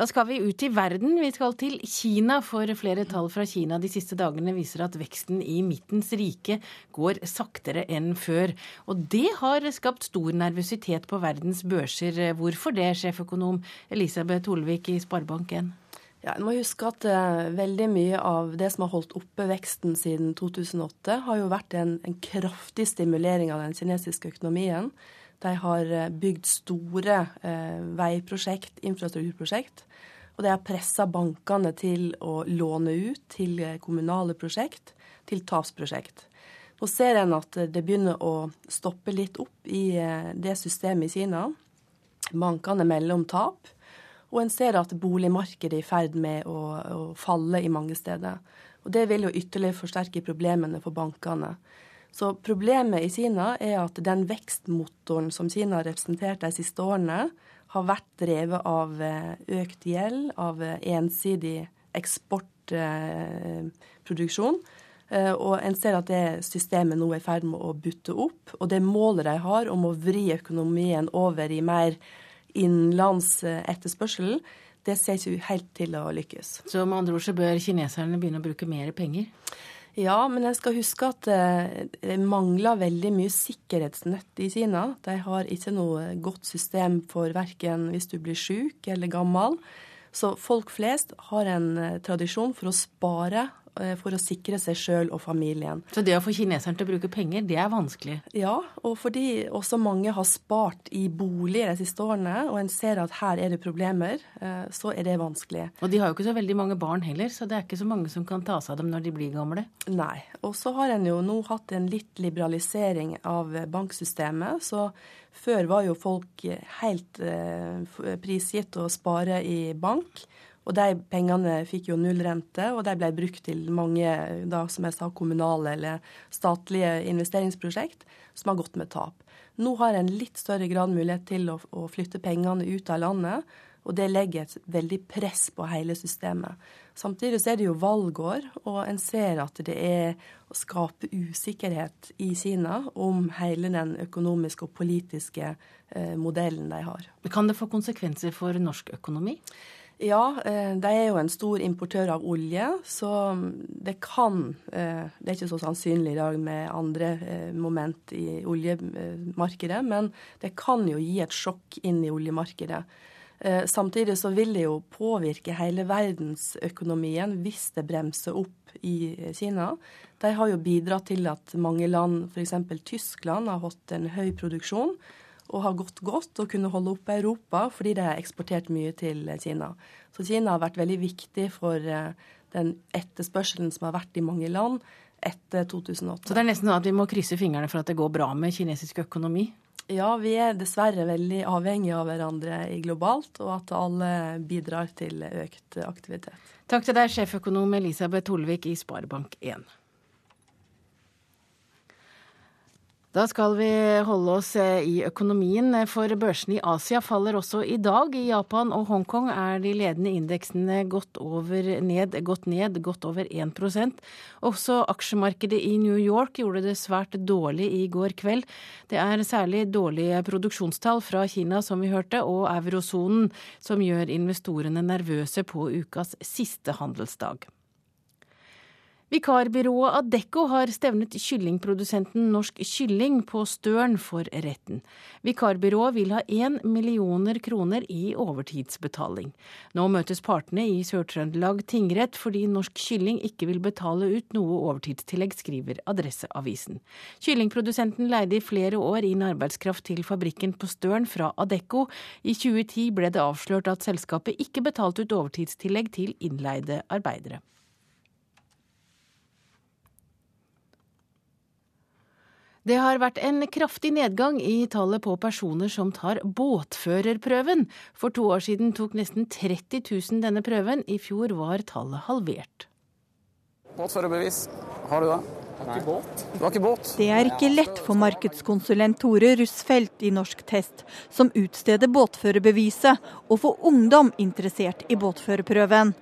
Da skal vi ut i verden. Vi skal til Kina, for flere tall fra Kina de siste dagene viser at veksten i midtens rike går saktere enn før. Og det har skapt stor nervøsitet på verdens børser. Hvorfor det, sjeføkonom Elisabeth Olvik i Sparebank1? Ja, en må huske at uh, veldig mye av det som har holdt oppe veksten siden 2008, har jo vært en, en kraftig stimulering av den kinesiske økonomien. De har eh, bygd store eh, veiprosjekt, infrastrukturprosjekt. Og de har pressa bankene til å låne ut til eh, kommunale prosjekt, til tapsprosjekt. Nå ser en at det begynner å stoppe litt opp i det systemet i Kina. Bankene melder om tap. Og en ser at boligmarkedet er i ferd med å, å falle i mange steder. Og det vil jo ytterligere forsterke problemene for bankene. Så problemet i Kina er at den vekstmotoren som Kina har representert de siste årene, har vært drevet av eh, økt gjeld, av eh, ensidig eksportproduksjon. Eh, og en ser at det systemet nå er i ferd med å butte opp. Og det målet de har om å vri økonomien over i mer innenlands etterspørsel, det ser ikke helt til å lykkes. Så med andre ord så bør kineserne begynne å bruke mer penger? Ja, men jeg skal huske at eh, det mangler veldig mye sikkerhetsnett i Kina. De har ikke noe godt system for verken hvis du blir syk eller gammel. Så folk flest har en eh, tradisjon for å spare for å sikre seg sjøl og familien. Så det å få kineserne til å bruke penger, det er vanskelig? Ja, og fordi også mange har spart i bolig de siste årene, og en ser at her er det problemer, eh, så er det vanskelig. Og de har jo ikke så veldig mange barn heller, så det er ikke så mange som kan ta seg av dem når de blir gamle? Nei. Og så har en jo nå hatt en litt liberalisering av banksystemet, så før var jo folk helt eh, prisgitt å spare i bank. Og de pengene fikk jo null rente, og de ble brukt til mange da, som jeg sa, kommunale eller statlige investeringsprosjekt som har gått med tap. Nå har en litt større grad mulighet til å, å flytte pengene ut av landet, og det legger et veldig press på hele systemet. Samtidig så er det jo valgår, og en ser at det er å skape usikkerhet i Kina om hele den økonomiske og politiske eh, modellen de har. Kan det få konsekvenser for norsk økonomi? Ja, eh, de er jo en stor importør av olje, så det kan eh, Det er ikke så sannsynlig i dag med andre eh, moment i oljemarkedet, men det kan jo gi et sjokk inn i oljemarkedet. Samtidig så vil det jo påvirke hele verdensøkonomien hvis det bremser opp i Kina. De har jo bidratt til at mange land, f.eks. Tyskland, har hatt en høy produksjon og har gått godt og kunne holde oppe Europa fordi de har eksportert mye til Kina. Så Kina har vært veldig viktig for eh, den etterspørselen som har vært i mange land etter 2008. Så det er nesten sånn at vi må krysse fingrene for at det går bra med kinesisk økonomi? Ja, vi er dessverre veldig avhengige av hverandre globalt, og at alle bidrar til økt aktivitet. Takk til deg, sjeføkonom Elisabeth Holvik i Sparebank1. Da skal vi holde oss eh, i økonomien, for børsene i Asia faller også i dag. I Japan og Hongkong er de ledende indeksene gått, ned, gått ned godt over 1% Også aksjemarkedet i New York gjorde det svært dårlig i går kveld. Det er særlig dårlige produksjonstall fra Kina, som vi hørte, og eurosonen som gjør investorene nervøse på ukas siste handelsdag. Vikarbyrået Adecco har stevnet kyllingprodusenten Norsk Kylling på Støren for retten. Vikarbyrået vil ha én millioner kroner i overtidsbetaling. Nå møtes partene i Sør-Trøndelag tingrett fordi Norsk Kylling ikke vil betale ut noe overtidstillegg, skriver Adresseavisen. Kyllingprodusenten leide i flere år inn arbeidskraft til fabrikken på Støren fra Adecco. I 2010 ble det avslørt at selskapet ikke betalte ut overtidstillegg til innleide arbeidere. Det har vært en kraftig nedgang i tallet på personer som tar båtførerprøven. For to år siden tok nesten 30 000 denne prøven. I fjor var tallet halvert. Båtførerbevis, har du det? Det var. Du har ikke båt? Det er ikke lett for markedskonsulent Tore Russfeldt i Norsk Test, som utsteder båtførerbeviset, å få ungdom interessert i båtførerprøven.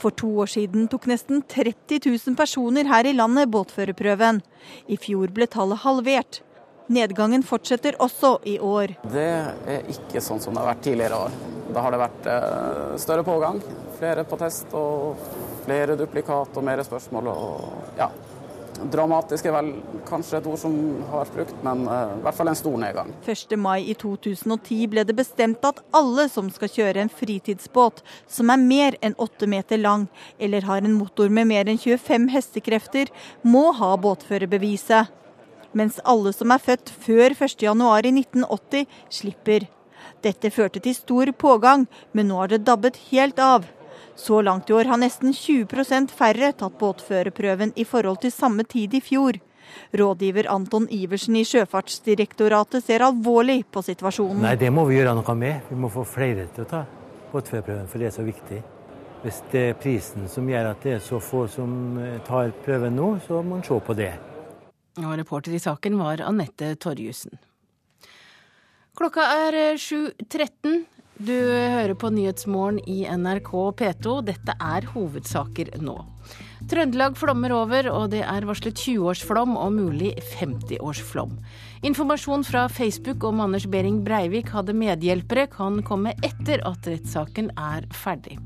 For to år siden tok nesten 30 000 personer her i landet båtførerprøven. I fjor ble tallet halvert. Nedgangen fortsetter også i år. Det er ikke sånn som det har vært tidligere år. Da har det vært eh, større pågang, flere på test og flere duplikat og mer spørsmål. Og, ja, Dramatisk er vel kanskje et ord som har vært brukt, men uh, i hvert fall en stor nedgang. 1. mai i 2010 ble det bestemt at alle som skal kjøre en fritidsbåt som er mer enn 8 meter lang, eller har en motor med mer enn 25 hestekrefter, må ha båtførerbeviset. Mens alle som er født før 1.1.1980 slipper. Dette førte til stor pågang, men nå har det dabbet helt av. Så langt i år har nesten 20% færre tatt båtførerprøven i forhold til samme tid i fjor. Rådgiver Anton Iversen i Sjøfartsdirektoratet ser alvorlig på situasjonen. Nei, Det må vi gjøre noe med. Vi må få flere til å ta båtførerprøven, for det er så viktig. Hvis det er prisen som gjør at det er så få som eh, tar prøven nå, så må man se på det. Og reporter i saken var Anette Torjussen. Klokka er 7.13. Du hører på Nyhetsmorgen i NRK P2. Dette er hovedsaker nå. Trøndelag flommer over, og det er varslet 20-årsflom og mulig 50-årsflom. Informasjon fra Facebook om Anders Behring Breivik hadde medhjelpere, kan komme etter at rettssaken er ferdig.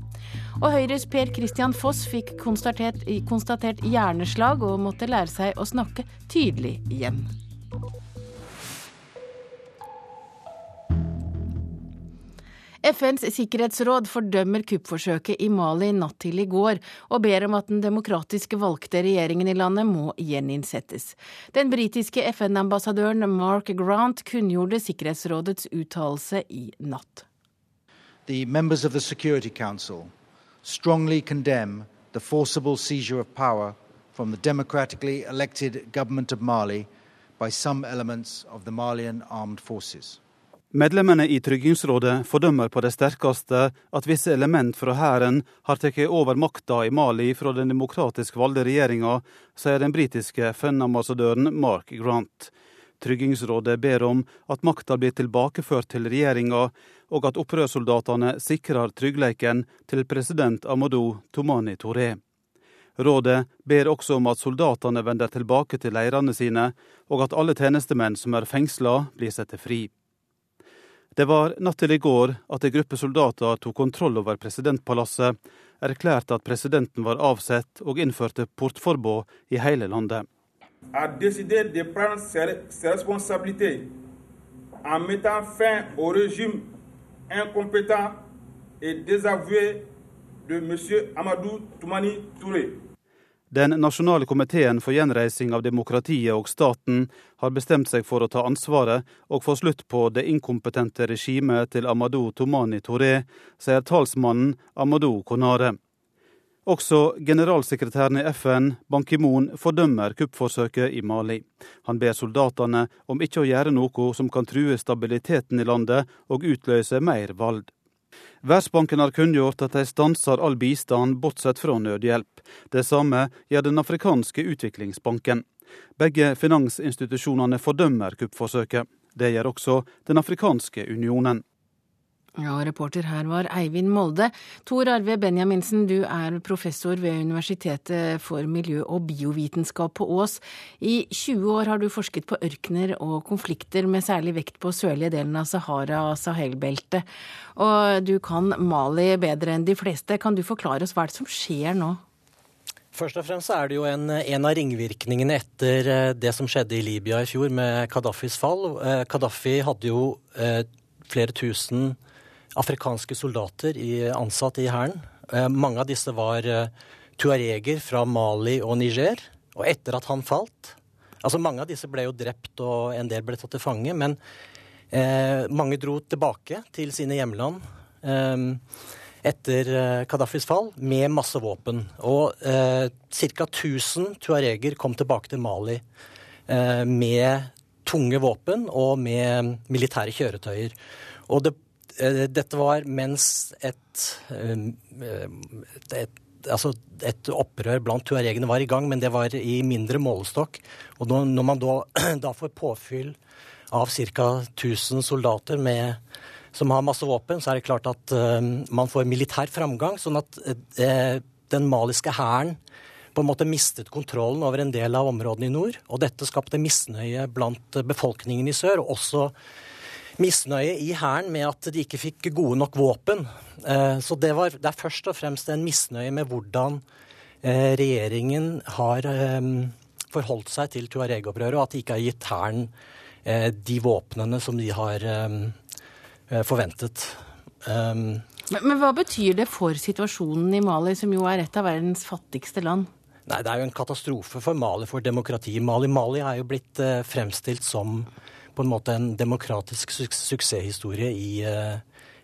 Og Høyres Per Christian Foss fikk konstatert, konstatert hjerneslag og måtte lære seg å snakke tydelig igjen. FNs sikkerhetsråd fordømmer kuppforsøket i Mali natt til i går, og ber om at den demokratiske valgte regjeringen i landet må gjeninnsettes. Den britiske FN-ambassadøren Mark Grant kunngjorde Sikkerhetsrådets uttalelse i natt. The members of the Security Council strongly condemn the forcible seizure of power from the democratically elected government of Mali by some elements of the Malian armed forces. Medlemmene i Tryggingsrådet fordømmer på det sterkeste at visse element fra hæren har tatt over makta i Mali fra den demokratisk valgte regjeringa, sier den britiske FN-ambassadøren Mark Grant. Tryggingsrådet ber om at makta blir tilbakeført til regjeringa, og at opprørssoldatene sikrer tryggleiken til president Amadou Tomani Touré. Rådet ber også om at soldatene vender tilbake til leirene sine, og at alle tjenestemenn som er fengsla, blir satt fri. Det var natt til i går at en gruppe soldater tok kontroll over presidentpalasset, erklærte at presidenten var avsett og innførte portforbud i hele landet. de. Amadou Toumani Touré. Den nasjonale komiteen for gjenreising av demokratiet og staten har bestemt seg for å ta ansvaret og få slutt på det inkompetente regimet til Amadou Tomani Touré, sier talsmannen Amadou Konare. Også generalsekretæren i FN, Ban Ki-moon, fordømmer kuppforsøket i Mali. Han ber soldatene om ikke å gjøre noe som kan true stabiliteten i landet og utløse mer valg. Verdensbanken har kunngjort at de stanser all bistand, bortsett fra nødhjelp. Det samme gjør Den afrikanske utviklingsbanken. Begge finansinstitusjonene fordømmer kuppforsøket. Det gjør også Den afrikanske unionen. Ja, reporter her var Eivind Molde. Tor Arve Benjaminsen, du er professor ved Universitetet for miljø- og biovitenskap på Ås. I 20 år har du forsket på ørkener og konflikter, med særlig vekt på sørlige delen av Sahara og Sahel-beltet. Og du kan Mali bedre enn de fleste. Kan du forklare oss hva det som skjer nå? Først og fremst er det jo en, en, av ringvirkningene etter eh, det som skjedde i Libya i fjor med Gaddafis fall. Eh, Gaddafi hadde jo eh, flere tusen afrikanske soldater i, ansatt i hæren. Eh, mange av disse var eh, tuareger fra Mali og Niger. Og etter at han falt Altså mange av disse ble jo drept, og en del ble tatt til fange. Men eh, mange dro tilbake til sine hjemland eh, etter eh, Gaddafis fall med masse våpen. Og eh, ca. 1000 tuareger kom tilbake til Mali med tunge våpen og med militære kjøretøyer. Og det Eh, dette var mens et, eh, et, altså et opprør blant tuaregene var i gang, men det var i mindre målestokk. Og når man da, da får påfyll av ca. 1000 soldater med, som har masse våpen, så er det klart at uh, man får militær framgang. Sånn at uh, den maliske hæren på en måte mistet kontrollen over en del av områdene i nord. Og dette skapte misnøye blant befolkningen i sør, og også misnøye i Hæren med at de ikke fikk gode nok våpen. Eh, så det, var, det er først og fremst en misnøye med hvordan eh, regjeringen har eh, forholdt seg til Tuareg-opprøret, og at de ikke har gitt Hæren de våpnene som de har forventet. Men, men hva betyr det for situasjonen i Mali, som jo er et av verdens fattigste land? Nei, Det er jo en katastrofe for Mali, for demokrati. Mali, Mali er jo blitt fremstilt som på en måte en demokratisk su suksesshistorie i, uh,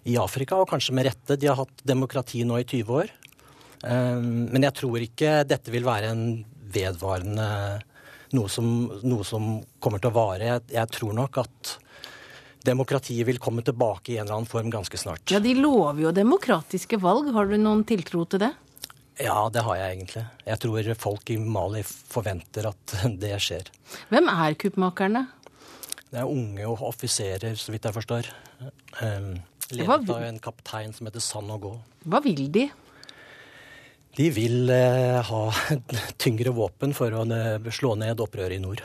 i, Afrika, og kanskje med rette. De har hatt demokrati nå i 20 år. Um, men jeg tror ikke dette vil være en vedvarende noe som, noe som kommer til å vare. Jeg, jeg tror nok at demokratiet vil komme tilbake i en eller annen form ganske snart. Ja, De lover jo demokratiske valg. Har du noen tiltro til det? Ja, det har jeg egentlig. Jeg tror folk i Mali forventer at det skjer. Hvem er kuppmakerne? Det er unge offiserer, så vidt jeg forstår. Um, ledet av en kaptein som heter Sanogo. Hva vil de? De vil uh, ha tyngre våpen for å uh, slå ned opprøret i nord.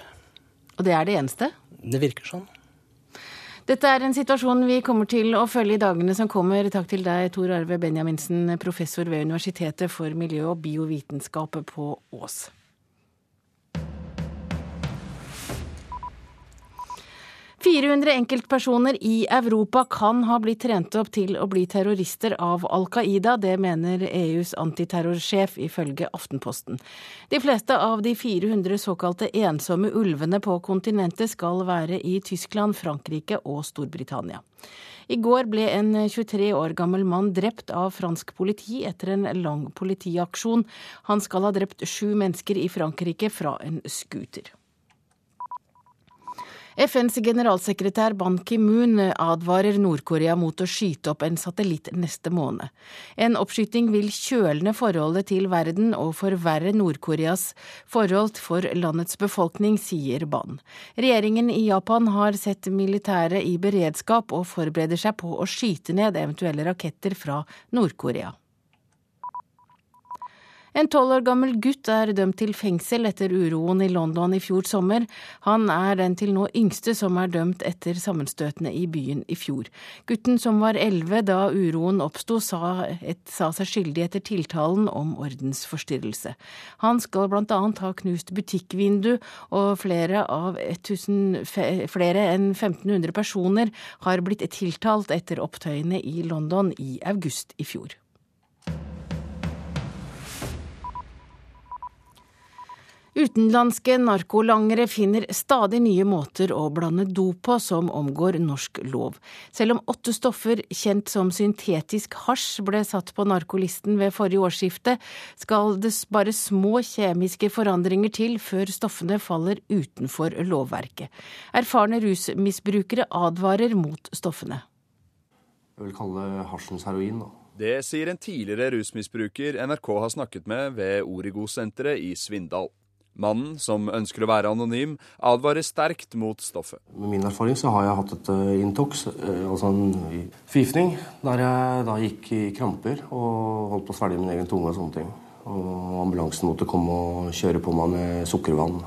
Og det er det eneste? Det virker sånn. Dette er en situasjon vi kommer til å følge i dagene som kommer. Takk til deg, Tor Arve Benjaminsen, professor ved Universitetet for miljø- og biovitenskap på Ås. 400 enkeltpersoner i Europa kan ha blitt trent opp til å bli terrorister av Al Qaida. Det mener EUs antiterrorsjef, ifølge Aftenposten. De fleste av de 400 såkalte ensomme ulvene på kontinentet skal være i Tyskland, Frankrike og Storbritannia. I går ble en 23 år gammel mann drept av fransk politi etter en lang politiaksjon. Han skal ha drept sju mennesker i Frankrike fra en scooter. FNs generalsekretær Ban Ki-moon advarer Nord-Korea mot å skyte opp en satellitt neste måned. En oppskyting vil kjølne forholdet til verden og forverre Nord-Koreas forhold for landets befolkning, sier Ban. Regjeringen i Japan har sett militæret i beredskap og forbereder seg på å skyte ned eventuelle raketter fra Nord-Korea. En tolv år gammel gutt er dømt til fengsel etter uroen i London i fjor sommer. Han er den til nå yngste som er dømt etter sammenstøtene i byen i fjor. Gutten som var elleve da uroen oppsto, sa, sa, seg skyldig etter tiltalen om ordensforstyrrelse. Han skal annet ha knust butikkvindu, og flere av 1000, flere enn 1500 personer har blitt tiltalt etter opptøyene i London i august i fjor. Utenlandske narkolangere finner stadig nye måter å blande dop på som omgår norsk lov. Selv om åtte stoffer kjent som syntetisk hasj ble satt på narkolisten ved forrige årsskifte, skal det bare små kjemiske forandringer til før stoffene faller utenfor lovverket. Erfarne rusmisbrukere advarer mot stoffene. Jeg vil kalle det hasjens heroin, da. Det sier en tidligere rusmisbruker NRK har snakket med ved Origo-senteret i Svindal. Mannen, som ønsker å være anonym, advarer sterkt mot stoffet. Med min erfaring så har jeg hatt et uh, Intox, uh, altså en forgiftning, der jeg da gikk i kramper og holdt på å svelge min egen tunge og sånne ting. Og ambulansen måtte komme og kjøre på meg med sukkervann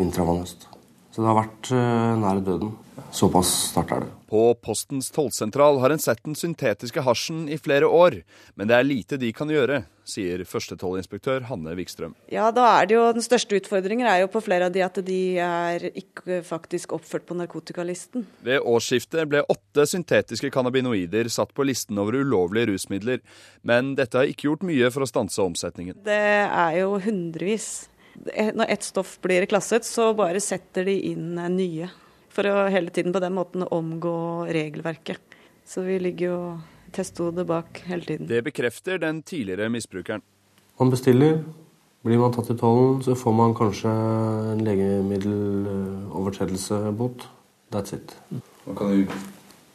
intravenøst. Så det har vært nær døden. Såpass sterkt er det. På Postens tollsentral har en sett den syntetiske hasjen i flere år, men det er lite de kan gjøre, sier førstetollinspektør Hanne Wikstrøm. Ja, da er det jo Den største utfordringen er jo på flere av de at de er ikke faktisk oppført på narkotikalisten. Ved årsskiftet ble åtte syntetiske cannabinoider satt på listen over ulovlige rusmidler, men dette har ikke gjort mye for å stanse omsetningen. Det er jo hundrevis. Når ett stoff blir klasset, så bare setter de inn nye for å hele tiden på den måten omgå regelverket. Så vi ligger jo testhodet bak hele tiden. Det bekrefter den tidligere misbrukeren. Man bestiller. Blir man tatt i tollen, så får man kanskje en legemiddelovertredelsebot. That's it. Man kan i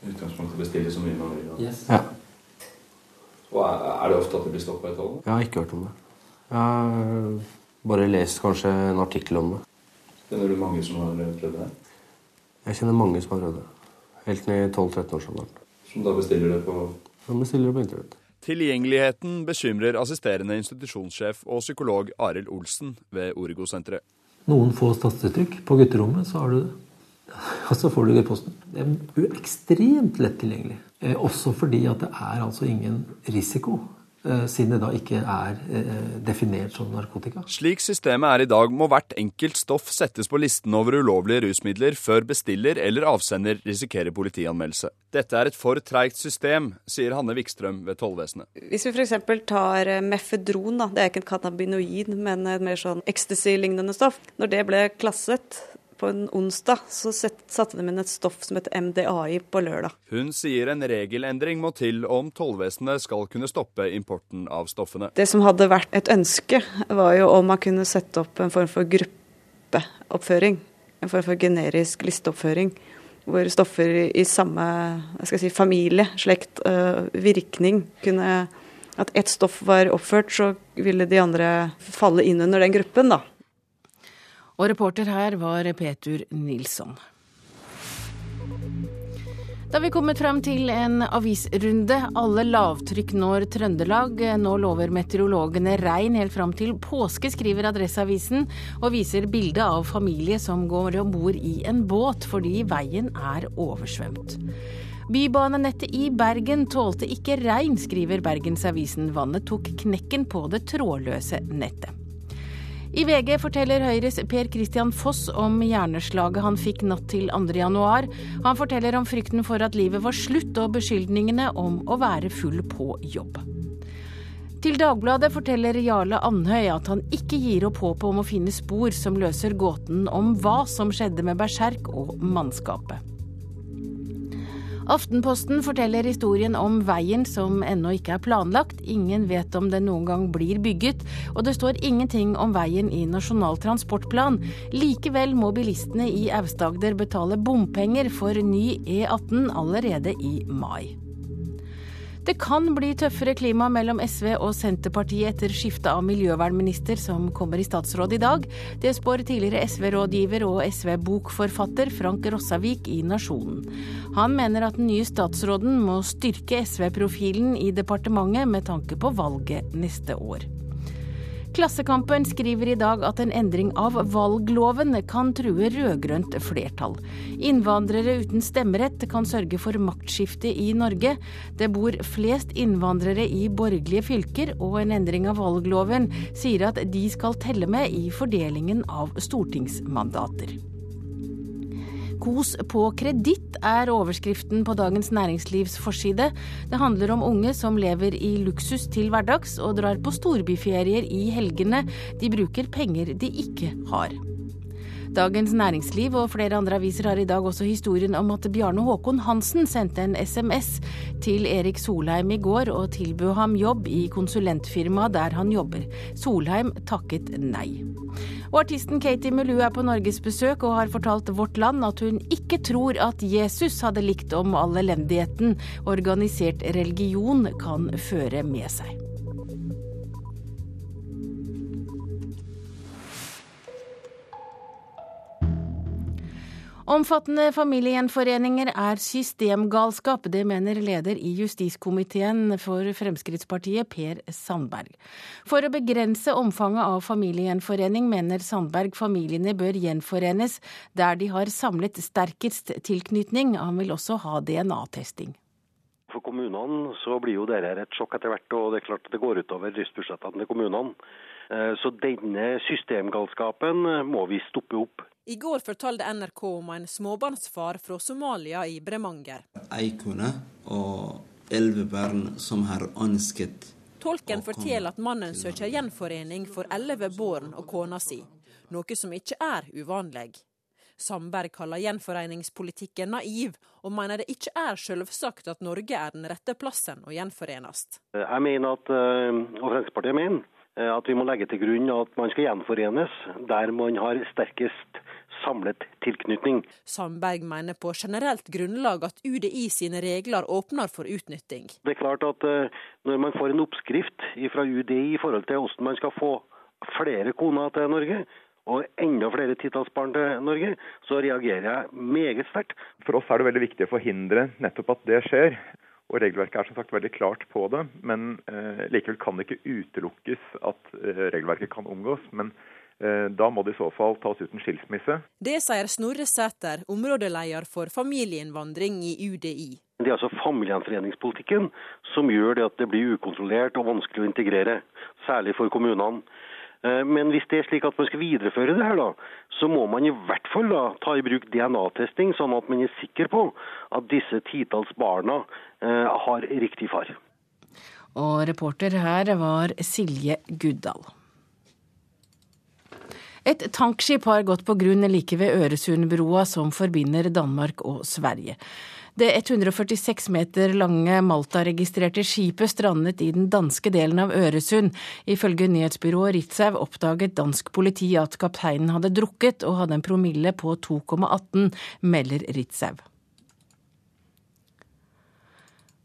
utgangspunktet bestille så mye man vil? Yes. Ja. Og er det ofte at det blir stoppa i tollen? Jeg har ikke hørt om det. Jeg har bare lest kanskje en artikkel om det. Kjenner du mange som har prøvd det? Jeg kjenner mange som har prøvd det. Helt ned i 12-13-årsalderen. Som da bestiller det på Som bestiller det på internett. Tilgjengeligheten bekymrer assisterende institusjonssjef og psykolog Arild Olsen ved Origo-senteret. Noen få tastetrykk på gutterommet, så har du det. Og så får du det i posten. Det er ekstremt lett tilgjengelig. Eh, også fordi at det er altså ingen risiko siden det da ikke er eh, definert som narkotika. Slik systemet er i dag, må hvert enkelt stoff settes på listen over ulovlige rusmidler før bestiller eller avsender risikerer politianmeldelse. Dette er et for treigt system, sier Hanne Wikstrøm ved Tollvesenet. Hvis vi f.eks. tar eh, mefedron, da. det er ikke en cannabinoid, men et mer sånn ecstasy-lignende stoff. Når det ble klasset, på en onsdag så satte de inn et stoff som heter MDAI på lørdag. Hun sier en regelendring må til om tollvesenet skal kunne stoppe importen av stoffene. Det som hadde vært et ønske, var jo om man kunne sette opp en form for gruppeoppføring. En form for generisk listeoppføring. Hvor stoffer i samme si, familie, slekt, øh, virkning kunne At ett stoff var oppført, så ville de andre falle inn under den gruppen, da. Og reporter her var Petur Nilsson. Da har vi kommet frem til en avisrunde. Alle lavtrykk når Trøndelag. Nå lover meteorologene regn helt fram til påske, skriver Adresseavisen, og viser bilde av familie som går om bord i en båt fordi veien er oversvømt. Bybanenettet i Bergen tålte ikke regn, skriver Bergensavisen. Vannet tok knekken på det trådløse nettet. I VG forteller Høyres Per Christian Foss om hjerneslaget han fikk natt til 2.1. Han forteller om frykten for at livet var slutt og beskyldningene om å være full på jobb. Til Dagbladet forteller Jarle Andhøy at han ikke gir opp håpet om å finne spor som løser gåten om hva som skjedde med Berserk og mannskapet. Aftenposten forteller historien om veien som ennå ikke er planlagt. Ingen vet om den noen gang blir bygget, og det står ingenting om veien i Nasjonal transportplan. Likevel må bilistene i Aust-Agder betale bompenger for ny E18 allerede i mai. Det kan bli tøffere klima mellom SV og Senterpartiet etter skiftet av miljøvernminister som kommer i statsråd i dag. Det spår tidligere SV-rådgiver og SV-bokforfatter Frank Rossavik i Nasjonen. Han mener at den nye statsråden må styrke SV-profilen i departementet med tanke på valget neste år. Klassekampen skriver i dag at en endring av valgloven kan true rød-grønt flertall. Innvandrere uten stemmerett kan sørge for maktskifte i Norge. Det bor flest innvandrere i borgerlige fylker, og en endring av valgloven sier at de skal telle med i fordelingen av stortingsmandater. Kos på kreditt er overskriften på Dagens Næringslivs forside. Det handler om unge som lever i luksus til hverdags og drar på storbyferier i helgene. De bruker penger de ikke har. Dagens Næringsliv og flere andre aviser har i dag også historien om at Bjarne Håkon Hansen sendte en SMS til Erik Solheim i går og tilbød ham jobb i konsulentfirmaet der han jobber. Solheim takket nei. Og artisten Katie Melu er på norgesbesøk og har fortalt Vårt Land at hun ikke tror at Jesus hadde likt om all elendigheten organisert religion kan føre med seg. Omfattende familiegjenforeninger er systemgalskap. Det mener leder i justiskomiteen for Fremskrittspartiet, Per Sandberg. For å begrense omfanget av familiegjenforening, mener Sandberg familiene bør gjenforenes der de har samlet sterkest tilknytning. Han vil også ha DNA-testing. For kommunene så blir jo dette et sjokk etter hvert, og det er klart det går utover driftsbudsjettene til kommunene. Eh, så denne systemgalskapen må vi stoppe opp. I går fortalte NRK om en småbarnsfar fra Somalia i Bremanger. Ei kone og elleve barn som har ønsket Tolken forteller at mannen søker gjenforening for elleve barn og kona si, noe som ikke er uvanlig. Sandberg kaller gjenforeningspolitikken naiv, og mener det ikke er selvsagt at Norge er den rette plassen å gjenforenes. Jeg mener at, eh, og Fremskrittspartiet mener, eh, at vi må legge til grunn at man skal gjenforenes der man har sterkest samlet tilknytning. Sandberg mener på generelt grunnlag at UDI sine regler åpner for utnytting. Det er klart at eh, Når man får en oppskrift fra UDI i forhold til hvordan man skal få flere koner til Norge, og enda flere titalls barn til Norge, så reagerer jeg meget sterkt. For oss er det veldig viktig å forhindre nettopp at det skjer. Og Regelverket er som sagt veldig klart på det, men eh, likevel kan det ikke utelukkes at eh, regelverket kan omgås. Men Eh, da må det i så fall tas ut en skilsmisse. Det sier Snorre Sæter, områdeleder for familieinnvandring i UDI. Det er altså familiegjenforeningspolitikken som gjør det at det blir ukontrollert og vanskelig å integrere, særlig for kommunene. Eh, men hvis det er slik at man skal videreføre det her, da, så må man i hvert fall da, ta i bruk DNA-testing, sånn at man er sikker på at disse titalls barna eh, har riktig far. Og reporter her var Silje Guddal. Et tankskip har gått på grunn like ved Øresundbrua som forbinder Danmark og Sverige. Det 146 meter lange Malta-registrerte skipet strandet i den danske delen av Øresund. Ifølge nyhetsbyrået Ritzau oppdaget dansk politi at kapteinen hadde drukket og hadde en promille på 2,18, melder Ritzau.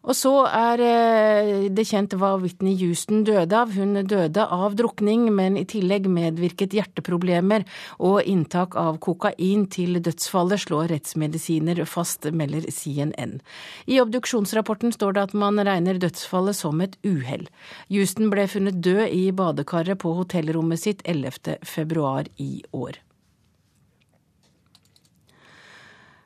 Og så er eh, det kjent hva Whitney Houston døde av. Hun døde av drukning, men i tillegg medvirket hjerteproblemer og inntak av kokain til dødsfallet, slår rettsmedisiner fast, melder CNN. I obduksjonsrapporten står det at man regner dødsfallet som et uhell. Houston ble funnet død i badekaret på hotellrommet sitt 11. februar i år.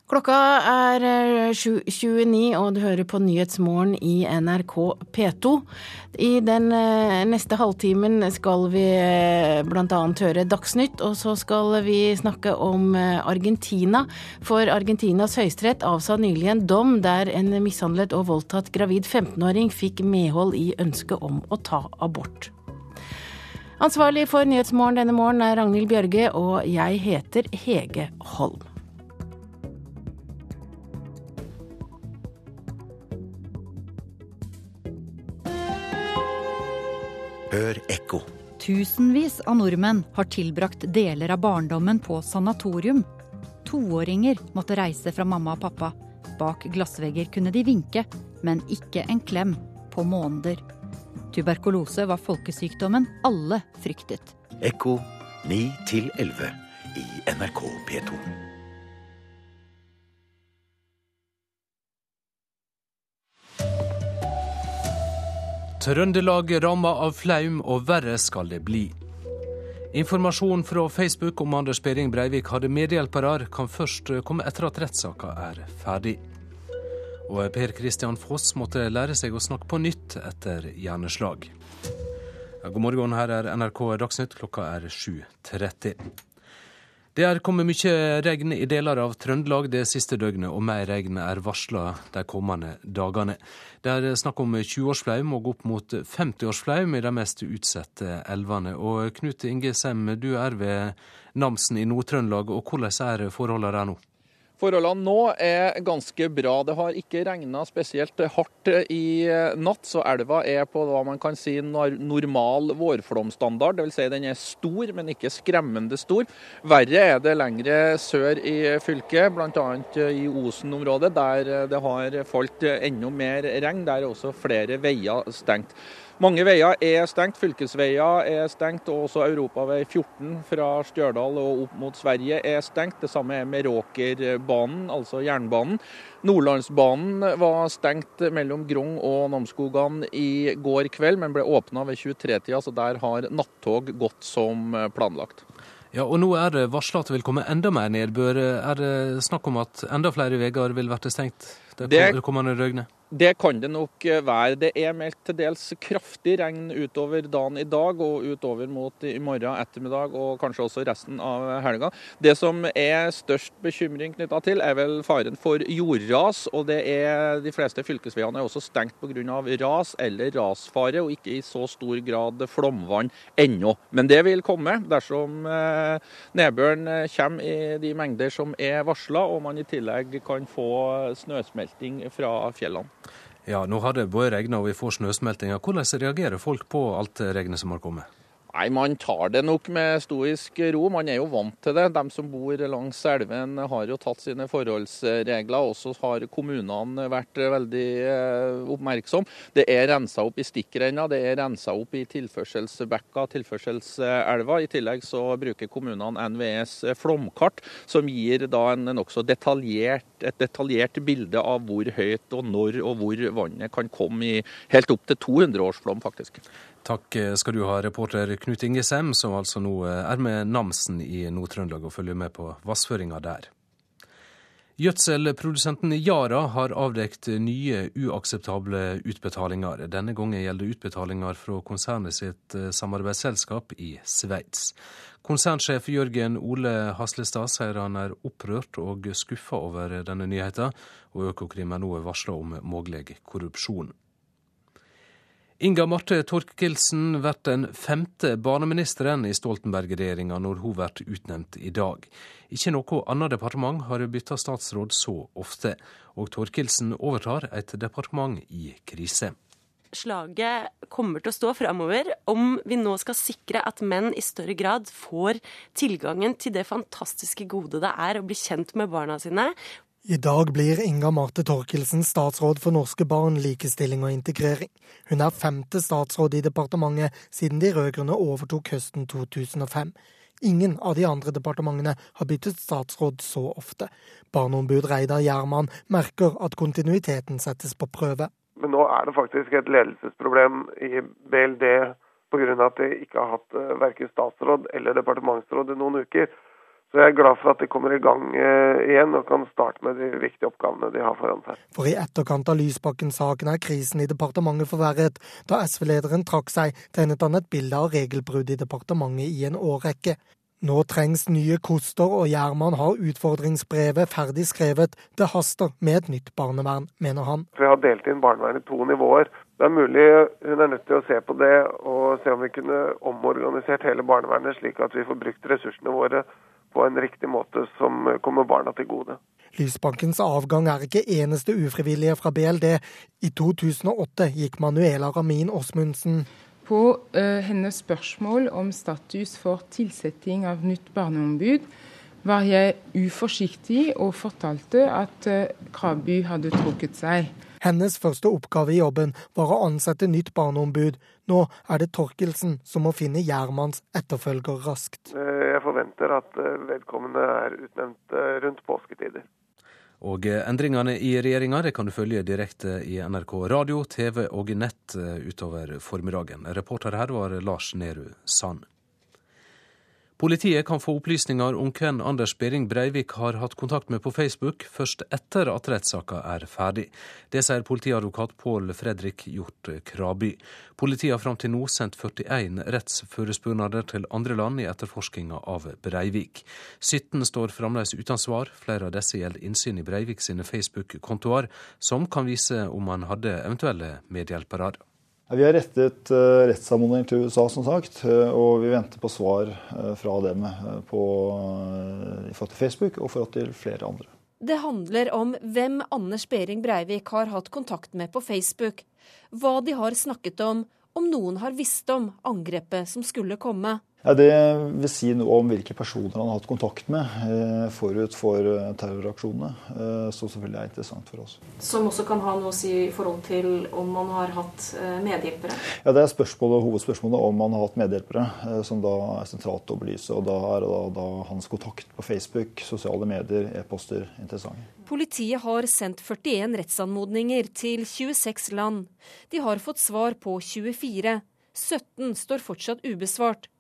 Klokka er 7.29, eh, og du hører på Nyhetsmorgen i NRK P2. I den eh, neste halvtimen skal vi eh, bl.a. høre Dagsnytt, og så skal vi snakke om Argentina. For Argentinas høyesterett avsa nylig en dom der en mishandlet og voldtatt gravid 15-åring fikk medhold i ønsket om å ta abort. Ansvarlig for Nyhetsmorgen denne morgen er Ragnhild Bjørge, og jeg heter Hege Holm. Hør ekko. Tusenvis av nordmenn har tilbrakt deler av barndommen på sanatorium. Toåringer måtte reise fra mamma og pappa. Bak glassvegger kunne de vinke, men ikke en klem på måneder. Tuberkulose var folkesykdommen alle fryktet. Ekko 9 11 i NRK P2. Trøndelag ramma av flaum, og verre skal det bli. Informasjon fra Facebook om Anders Behring Breivik hadde medhjelpere, kan først komme etter at rettssaka er ferdig. Og Per Christian Foss måtte lære seg å snakke på nytt etter hjerneslag. God morgen, her er NRK Dagsnytt. Klokka er 7.30. Det er kommet mye regn i deler av Trøndelag det siste døgnet, og mer regn er varsla de kommende dagene. Det er snakk om 20-årsflaum og opp mot 50-årsflaum i de mest utsatte elvene. Og Knut Inge Sem, du er ved Namsen i Nord-Trøndelag, og hvordan er forholdene der nå? Forholdene nå er ganske bra. Det har ikke regna spesielt hardt i natt, så elva er på hva man kan si normal vårflomstandard. Dvs. Si den er stor, men ikke skremmende stor. Verre er det lengre sør i fylket, bl.a. i Osen-området, der det har falt enda mer regn. Der er også flere veier stengt. Mange veier er stengt. Fylkesveier er stengt, og også europavei 14 fra Stjørdal og opp mot Sverige er stengt. Det samme er Meråkerbanen, altså jernbanen. Nordlandsbanen var stengt mellom Grong og Namsskogan i går kveld, men ble åpna ved 23-tida, så der har nattog gått som planlagt. Ja, og Nå er det varsla at det vil komme enda mer nedbør. Er det snakk om at enda flere veier vil bli stengt det kommende røgne? Det kan det nok være. Det er meldt til dels kraftig regn utover dagen i dag og utover mot i morgen ettermiddag og kanskje også resten av helga. Det som er størst bekymring knytta til, er vel faren for jordras. og det er De fleste fylkesveiene er også stengt pga. ras eller rasfare, og ikke i så stor grad flomvann ennå. Men det vil komme dersom nedbøren kommer i de mengder som er varsla, og man i tillegg kan få snøsmelting fra fjellene. Ja, nå har det både regna og vi får snøsmeltinger. Hvordan reagerer folk på alt regnet som har kommet? Nei, Man tar det nok med stoisk ro. Man er jo vant til det. De som bor langs elven har jo tatt sine forholdsregler. Også har kommunene vært veldig oppmerksomme. Det er rensa opp i stikkrenna, det er rensa opp i tilførselsbekka, tilførselselva. I tillegg så bruker kommunene NVEs flomkart, som gir da en nokså detaljert, et detaljert bilde av hvor høyt og når og hvor vannet kan komme i helt opp til 200 års flom, faktisk. Takk skal du ha, reporter Knut Inge Sem, som altså nå er med Namsen i Nord-Trøndelag og følger med på vassføringa der. Gjødselprodusenten Yara har avdekt nye uakseptable utbetalinger. Denne gangen gjelder utbetalinger fra konsernet sitt samarbeidsselskap i Sveits. Konsernsjef Jørgen Ole Haslestad sier han er opprørt og skuffa over denne nyheten, og Økokrim er nå varsla om mulig korrupsjon. Inga Marte Torkelsen blir den femte barneministeren i Stoltenberg-regjeringa når hun blir utnevnt i dag. Ikke noe annet departement har bytta statsråd så ofte, og Torkelsen overtar et departement i krise. Slaget kommer til å stå framover om vi nå skal sikre at menn i større grad får tilgangen til det fantastiske gode det er å bli kjent med barna sine, i dag blir Inga Marte Torkelsen statsråd for norske barn, likestilling og integrering. Hun er femte statsråd i departementet siden de rød-grønne overtok høsten 2005. Ingen av de andre departementene har byttet statsråd så ofte. Barneombud Reidar Gjerman merker at kontinuiteten settes på prøve. Men nå er det faktisk et ledelsesproblem i BLD pga. at de ikke har hatt verken statsråd eller departementsråd i noen uker. Så jeg er glad for at de kommer i gang igjen og kan starte med de viktige oppgavene de har foran seg. For i etterkant av Lysbakken-saken er krisen i departementet forverret. Da SV-lederen trakk seg, tegnet han et bilde av regelbrudd i departementet i en årrekke. Nå trengs nye koster, og Gjerman har utfordringsbrevet ferdig skrevet. Det haster med et nytt barnevern, mener han. Vi har delt inn barnevernet i to nivåer. Det er mulig hun er nødt til å se på det og se om vi kunne omorganisert hele barnevernet, slik at vi får brukt ressursene våre på en riktig måte som kommer barna til gode. Lysbankens avgang er ikke eneste ufrivillige fra BLD. I 2008 gikk Manuela Ramin Osmundsen på uh, hennes spørsmål om status for tilsetting av nytt barneombud, var jeg uforsiktig og fortalte at uh, Kraby hadde trukket seg. Hennes første oppgave i jobben var å ansette nytt barneombud. Nå er det Torkelsen som må finne Gjermans etterfølger raskt. Jeg forventer at vedkommende er utnevnt rundt påsketider. Og endringene i regjeringa kan du følge direkte i NRK radio, TV og nett utover formiddagen. Reporter her var Lars Nehru Sand. Politiet kan få opplysninger om hvem Anders Behring Breivik har hatt kontakt med på Facebook, først etter at rettssaka er ferdig. Det sier politiadvokat Pål Fredrik Hjort Kraby. Politiet har fram til nå sendt 41 rettsforespørsler til andre land i etterforskinga av Breivik. 17 står fremdeles uten svar. Flere av disse gjelder innsyn i Breivik sine Facebook-kontoer, som kan vise om han hadde eventuelle medhjelpere. Vi har rettet uh, rettsanmodning til USA, som sagt, uh, og vi venter på svar uh, fra dem på, i forhold til Facebook og forhold til flere andre. Det handler om hvem Anders Behring Breivik har hatt kontakt med på Facebook, hva de har snakket om, om noen har visst om angrepet som skulle komme. Ja, det vil si noe om hvilke personer han har hatt kontakt med eh, forut for eh, terroraksjonene. Eh, som selvfølgelig er interessant for oss. Som også kan ha noe å si i forhold til om man har hatt medhjelpere? Ja, Det er spørsmålet, hovedspørsmålet om man har hatt medhjelpere, som da er sentralt å belyse. Og da er da, da hans kontakt på Facebook, sosiale medier, e-poster interessante. Politiet har sendt 41 rettsanmodninger til 26 land. De har fått svar på 24. 17 står fortsatt ubesvart.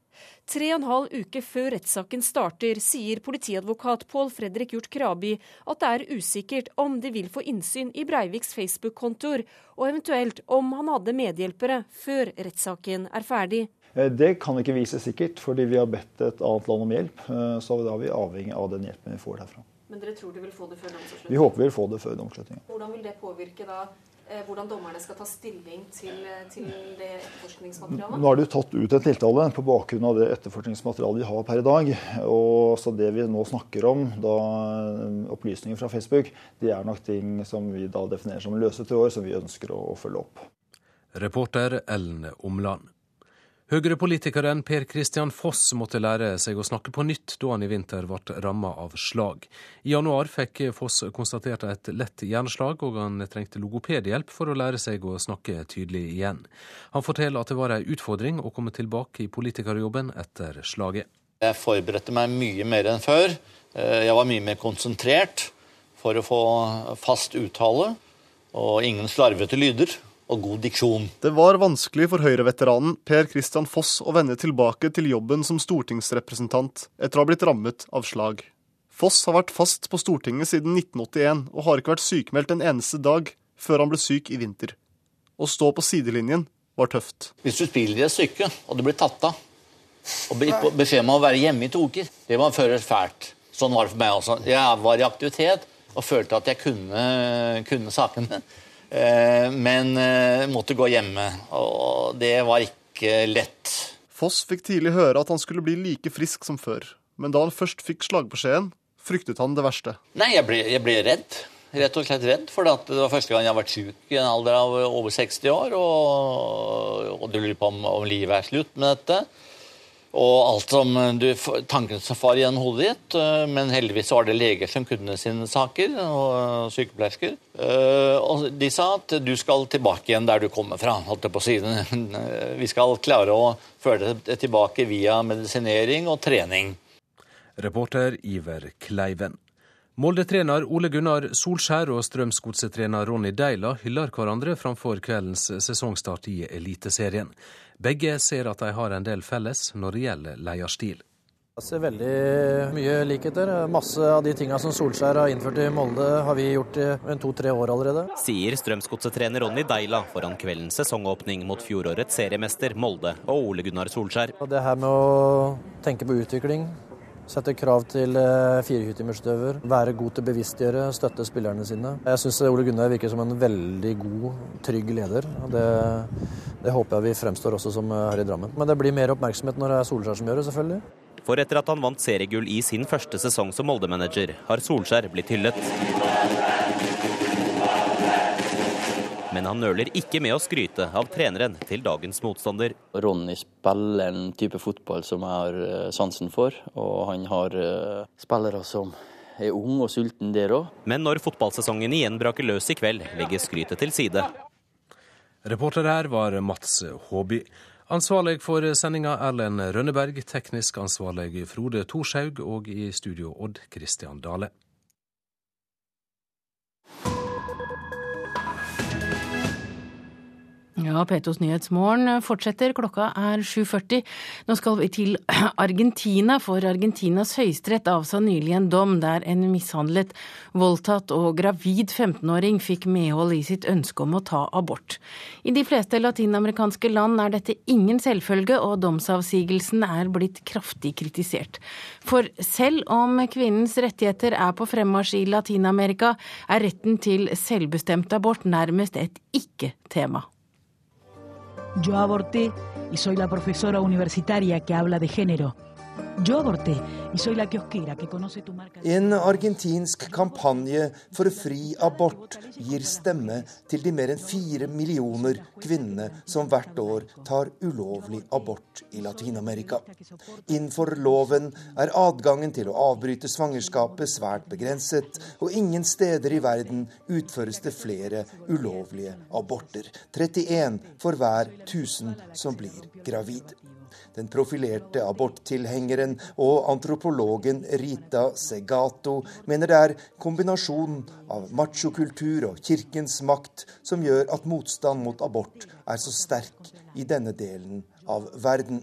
Tre og en halv uke før rettssaken starter, sier politiadvokat Pål Fredrik Hjort Kraby at det er usikkert om de vil få innsyn i Breiviks Facebook-kontoer, og eventuelt om han hadde medhjelpere før rettssaken er ferdig. Eh, det kan ikke vise sikkert, fordi vi har bedt et annet land om hjelp. Eh, så da er vi avhengig av den hjelpen vi får derfra. Men dere tror de vil få det før domsavslutningen? Vi håper vi vil få det før domsavslutningen. Hvordan vil det påvirke da hvordan dommerne skal ta stilling til, eh, til, det etterforskningsmaterialet? Nå er det jo tatt ut en tiltale på bakgrunn av det etterforskningsmaterialet vi har per i dag. Og så Det vi nå snakker om, da, eh, opplysninger fra Facebook, det er nok ting som vi da definerer som løse tråder, som vi ønsker å, å følge opp. Reporter Ellen Omland. Høyrepolitikeren Per Christian Foss måtte lære seg å snakke på nytt da han i vinter ble ramma av slag. I januar fikk Foss konstatert et lett hjerneslag, og han trengte logopedhjelp for å lære seg å snakke tydelig igjen. Han forteller at det var ei utfordring å komme tilbake i politikerjobben etter slaget. Jeg forberedte meg mye mer enn før. Jeg var mye mer konsentrert for å få fast uttale og ingen slarvete lyder og god diksjon. Det var vanskelig for Høyre-veteranen Per Christian Foss å vende tilbake til jobben som stortingsrepresentant etter å ha blitt rammet av slag. Foss har vært fast på Stortinget siden 1981 og har ikke vært sykemeldt en eneste dag før han ble syk i vinter. Å stå på sidelinjen var tøft. Hvis du spiller i et stykke, og du blir tatt av, og beskjed om å være hjemme i to uker, det var før fælt. Sånn var det for meg også. Jeg var i aktivitet og følte at jeg kunne, kunne sakene. Eh, men eh, måtte gå hjemme, og det var ikke lett. Foss fikk tidlig høre at han skulle bli like frisk som før, men da han først fikk slagbeskjeden, fryktet han det verste. Nei, jeg ble, jeg ble redd. Rett og slett redd, for det var første gang jeg har vært syk i en alder av over 60 år. Og, og du lurer på om, om livet er slutt med dette og alt som du, tankene som far igjen hodet ditt. Eh, men heldigvis var det leger som kunne sine saker, og sykepleiersker. Eh, og de sa at du skal tilbake igjen der du kommer fra. holdt jeg på siden. Vi skal klare å føre deg tilbake via medisinering og trening. Reporter Iver Kleiven. Molde-trener Ole Gunnar Solskjær og Strømsgodset-trener Ronny Deila hyller hverandre framfor kveldens sesongstart i Eliteserien. Begge ser at de har en del felles når det gjelder leierstil. Jeg ser veldig mye likheter. Masse av de tingene som Solskjær har innført i Molde, har vi gjort i to-tre år allerede. Sier Strømsgodset-trener Ronny Deila foran kveldens sesongåpning mot fjorårets seriemester Molde og Ole Gunnar Solskjær. Det her med å tenke på utvikling, Sette krav til eh, firehyttimersutøver. Være god til å bevisstgjøre, støtte spillerne sine. Jeg syns Ole Gunnar virker som en veldig god, trygg leder. og det, det, håper jeg vi fremstår også som eh, her i Drammen. Men det blir mer oppmerksomhet når det er Solskjær som gjør det, selvfølgelig. For etter at han vant seriegull i sin første sesong som Molde-manager, har Solskjær blitt hyllet. Men han nøler ikke med å skryte av treneren til dagens motstander. Ronny spiller en type fotball som jeg har eh, sansen for, og han har eh, spillere som er ung og sulten der òg. Men når fotballsesongen igjen braker løs i kveld, legges skrytet til side. Reporter her var Mats Håby. Ansvarlig for sendinga Erlend Rønneberg, teknisk ansvarlig Frode Thorshaug og i studio Odd Christian Dale. Ja, P2s Nyhetsmorgen fortsetter. Klokka er 7.40. Nå skal vi til Argentina, for Argentinas høyesterett avsa nylig en dom der en mishandlet, voldtatt og gravid 15-åring fikk medhold i sitt ønske om å ta abort. I de fleste latinamerikanske land er dette ingen selvfølge, og domsavsigelsen er blitt kraftig kritisert. For selv om kvinnens rettigheter er på fremmarsj i Latin-Amerika, er retten til selvbestemt abort nærmest et ikke-tema. Yo aborté y soy la profesora universitaria que habla de género. Yo aborté y soy la kiosquera que conoce tu marca. En argentinsk kampanje for fri abort gir stemme til de mer enn fire millioner kvinnene som hvert år tar ulovlig abort i Latin-Amerika. Innenfor loven er adgangen til å avbryte svangerskapet svært begrenset, og ingen steder i verden utføres det flere ulovlige aborter. 31 for hver 1000 som blir gravid. Den profilerte aborttilhengeren og antropologen Rita Segato mener det er kombinasjonen av machokultur og kirkens makt som gjør at motstand mot abort er så sterk i denne delen av verden.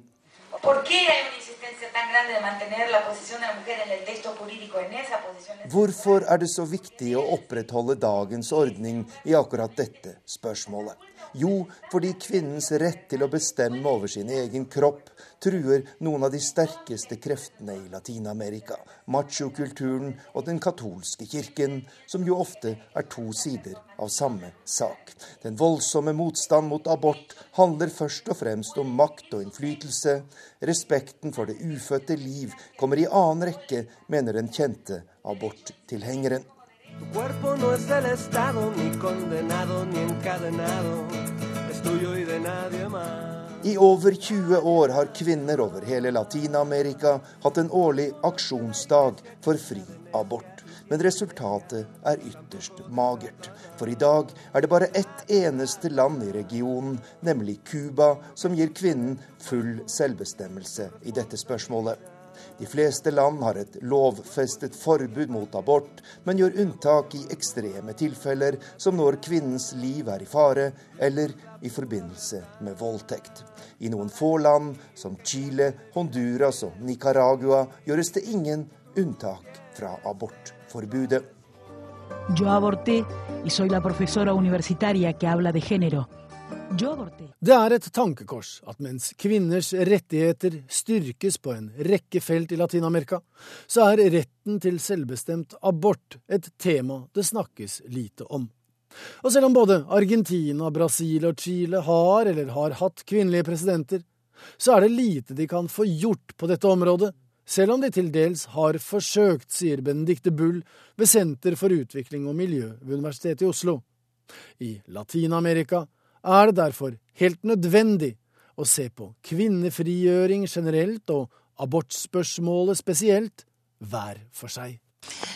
Hvorfor er det så viktig å opprettholde dagens ordning i akkurat dette spørsmålet? Jo, fordi kvinnens rett til å bestemme over sin egen kropp truer noen av de sterkeste kreftene i Latin-Amerika. Machokulturen og den katolske kirken, som jo ofte er to sider av samme sak. Den voldsomme motstand mot abort handler først og fremst om makt og innflytelse. Respekten for det ufødte liv kommer i annen rekke, mener den kjente aborttilhengeren. Tu cuerpo no es del Estado, ni condenado, ni encadenado. Es tuyo y de nadie más. I over 20 år har kvinner over hele Latin-Amerika hatt en årlig aksjonsdag for fri abort. Men resultatet er ytterst magert. For i dag er det bare ett eneste land i regionen, nemlig Cuba, som gir kvinnen full selvbestemmelse i dette spørsmålet. De fleste land har et lovfestet forbud mot abort, men gjør unntak i ekstreme tilfeller, som når kvinnens liv er i fare, eller i forbindelse med voldtekt. I noen få land, som Chile, Honduras og Nicaragua, gjøres det ingen unntak fra abortforbudet. Yo aborté y soy la profesora universitaria que habla de género. Det er et tankekors at mens kvinners rettigheter styrkes på en rekke felt i Latin-Amerika, så er retten til selvbestemt abort et tema det snakkes lite om. Og selv om både Argentina, Brasil og Chile har eller har hatt kvinnelige presidenter, så er det lite de kan få gjort på dette området, selv om de til dels har forsøkt, sier Benedicte Bull ved Senter for utvikling og miljø ved Universitetet i Oslo. I Latin-Amerika er det derfor helt nødvendig å se på kvinnefrigjøring generelt og abortspørsmålet spesielt, hver for seg.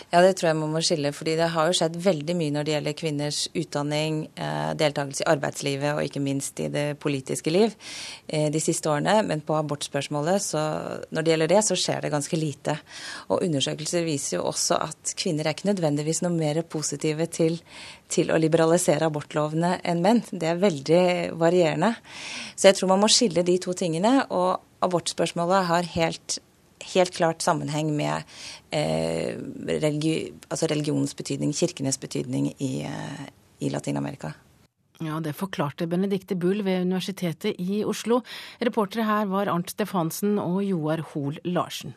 Ja, det tror jeg man må skille. fordi det har jo skjedd veldig mye når det gjelder kvinners utdanning, eh, deltakelse i arbeidslivet og ikke minst i det politiske liv eh, de siste årene. Men på abortspørsmålet, så når det gjelder det, så skjer det ganske lite. Og undersøkelser viser jo også at kvinner er ikke nødvendigvis noe mer positive til, til å liberalisere abortlovene enn menn. Det er veldig varierende. Så jeg tror man må skille de to tingene. Og abortspørsmålet har helt helt klart sammenheng med eh, religi altså religionens betydning, kirkenes betydning i, eh, i Latin-Amerika. Ja, Det forklarte Benedicte Bull ved Universitetet i Oslo. Reportere her var Arnt Stefansen og Joar Hoel Larsen.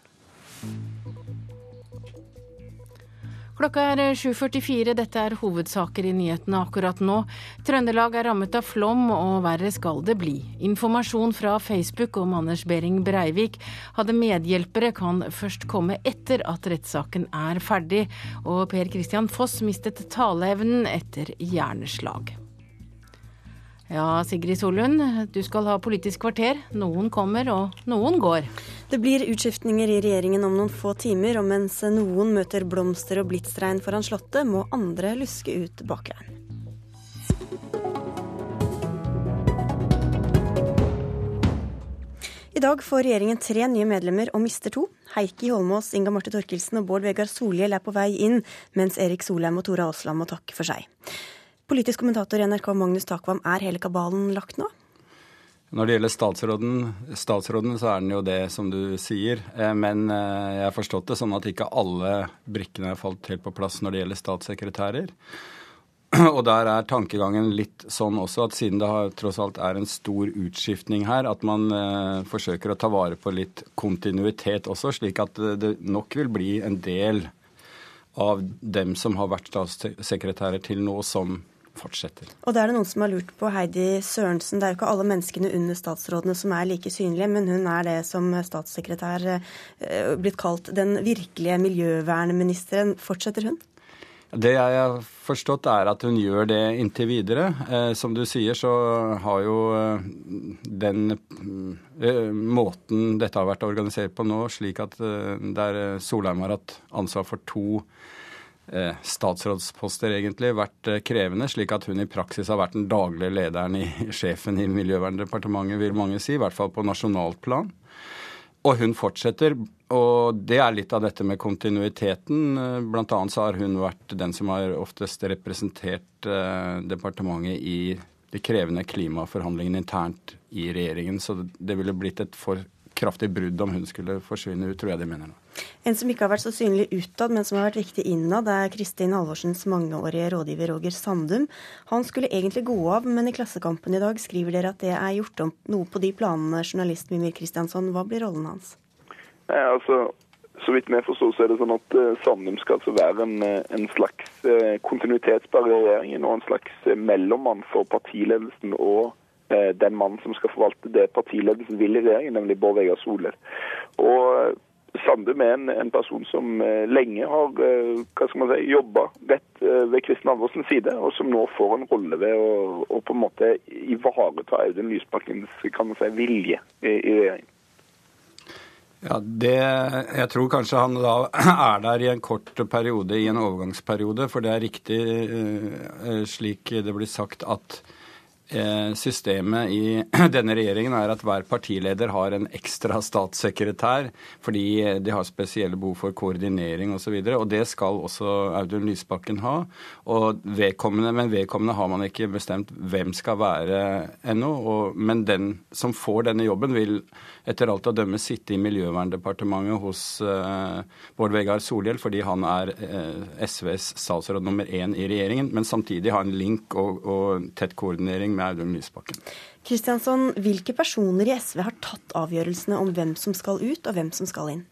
Klokka er 7.44. Dette er hovedsaker i nyhetene akkurat nå. Trøndelag er rammet av flom, og verre skal det bli. Informasjon fra Facebook om Anders Behring Breivik hadde medhjelpere kan først komme etter at rettssaken er ferdig. Og Per Christian Foss mistet taleevnen etter hjerneslag. Ja, Sigrid Solund, du skal ha Politisk kvarter. Noen kommer, og noen går. Det blir utskiftninger i regjeringen om noen få timer, og mens noen møter blomster og blitsregn foran Slottet, må andre luske ut bakveien. I dag får regjeringen tre nye medlemmer og mister to. Heikki Holmås, Inga Marte Torkelsen og Bård Vegar Solhjell er på vei inn, mens Erik Solheim og Tora Aasland må takke for seg. Politisk kommentator i NRK Magnus Takvam, er hele kabalen lagt nå? Når det gjelder statsråden, statsråden, så er den jo det som du sier. Eh, men eh, jeg har forstått det sånn at ikke alle brikkene er falt helt på plass når det gjelder statssekretærer. Og der er tankegangen litt sånn også at siden det har, tross alt er en stor utskiftning her, at man eh, forsøker å ta vare på litt kontinuitet også, slik at det nok vil bli en del av dem som har vært statssekretærer til nå, som fortsetter. Og det er det noen som har lurt på. Heidi Sørensen, det er jo ikke alle menneskene under statsrådene som er like synlige, men hun er det som statssekretær eh, blitt kalt den virkelige miljøvernministeren. Fortsetter hun? Det jeg har forstått, er at hun gjør det inntil videre. Eh, som du sier, så har jo eh, den eh, måten dette har vært organisert på nå, slik at eh, der Solheim har hatt ansvar for to Eh, statsrådsposter, egentlig, vært eh, krevende, slik at hun i praksis har vært den daglige lederen i sjefen i Miljøverndepartementet, vil mange si, i hvert fall på nasjonalt plan. Og hun fortsetter, og det er litt av dette med kontinuiteten. Eh, blant annet så har hun vært den som har oftest representert departementet i de krevende klimaforhandlingene internt i regjeringen, så det ville blitt et for kraftig brudd om hun skulle forsvinne ut, tror jeg de mener nå. En som ikke har vært så synlig utad, men som har vært viktig innad, det er Kristin Halvorsens mangeårige rådgiver Roger Sandum. Han skulle egentlig gå av, men i Klassekampen i dag skriver dere at det er gjort om noe på de planene, journalist Mimir Kristiansson. Hva blir rollen hans? Nei, altså, så vidt vi forstår, så er det sånn at uh, Sandum skal altså være en, eh, en slags uh, kontinuitetsbar i regjeringen og en slags mellommann for partiledelsen og uh, den mannen som skal forvalte det partiledelsen vil i regjeringen, nemlig Bård Vegar Solhjell. Og Sandum er en, en, person som eh, lenge har eh, hva skal man si, jobba rett eh, ved Kristin Andersens side, og som nå får en rolle ved å, å på en måte ivareta Audun Lysbakkens kan man si, vilje i, i regjeringen. Ja, det, Jeg tror kanskje han da er der i en kort periode, i en overgangsperiode. For det er riktig, slik det blir sagt, at Eh, systemet i denne regjeringen er at hver partileder har en ekstra statssekretær fordi de har spesielle behov for koordinering osv. Og, så og det skal også Audun Lysbakken ha. Og vedkommende, men vedkommende har man ikke bestemt hvem skal være ennå. Men den som får denne jobben, vil etter alt å dømme sitte i Miljøverndepartementet hos uh, Bård Vegar Solhjell fordi han er uh, SVs statsråd nummer én i regjeringen, men samtidig har en link og, og tett koordinering med Audun Lysbakken. Kristiansson, hvilke personer i SV har tatt avgjørelsene om hvem som skal ut, og hvem som skal inn?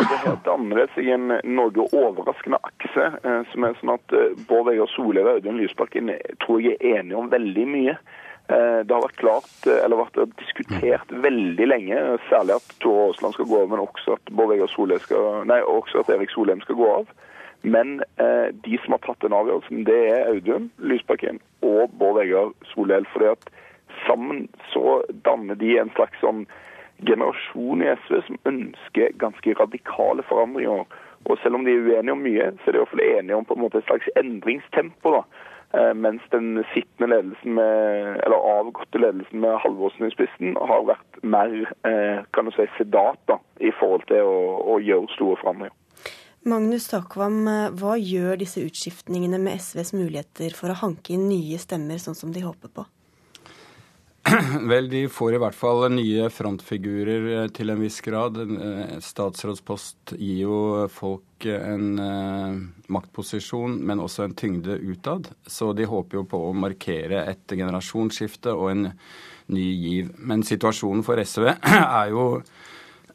Det er helt annerledes i en noe overraskende akse, eh, som er sånn at eh, Bård Vegar Solhjell og Audun Lysbakken tror jeg er enige om veldig mye. Eh, det har vært klart, eller vært diskutert veldig lenge, særlig at Tore Aasland skal gå av, men også at, skal, nei, også at Erik Solheim skal gå av. Men eh, de som har tatt den avgjørelsen, det er Audun Lysbakken og Bård Vegar Solhjell. fordi at sammen så danner de en slags sånn generasjon i SV som ønsker ganske radikale forandringer. Og selv om de er uenige om mye, så er de iallfall enige om på en måte et slags endringstempo. da. Eh, mens den sittende ledelsen med, eller avgåtte ledelsen med Halvorsen i spissen har vært mer eh, kan du si, sedat da, i forhold til å, å gjøre store forandringer. Magnus Takvam, hva gjør disse utskiftningene med SVs muligheter for å hanke inn nye stemmer, sånn som de håper på? Vel, de får i hvert fall nye frontfigurer eh, til en viss grad. Eh, statsrådspost gir jo folk en uh, maktposisjon, men også en tyngde utad. Så de håper jo på å markere et generasjonsskifte og en ny giv. Men situasjonen for SV er jo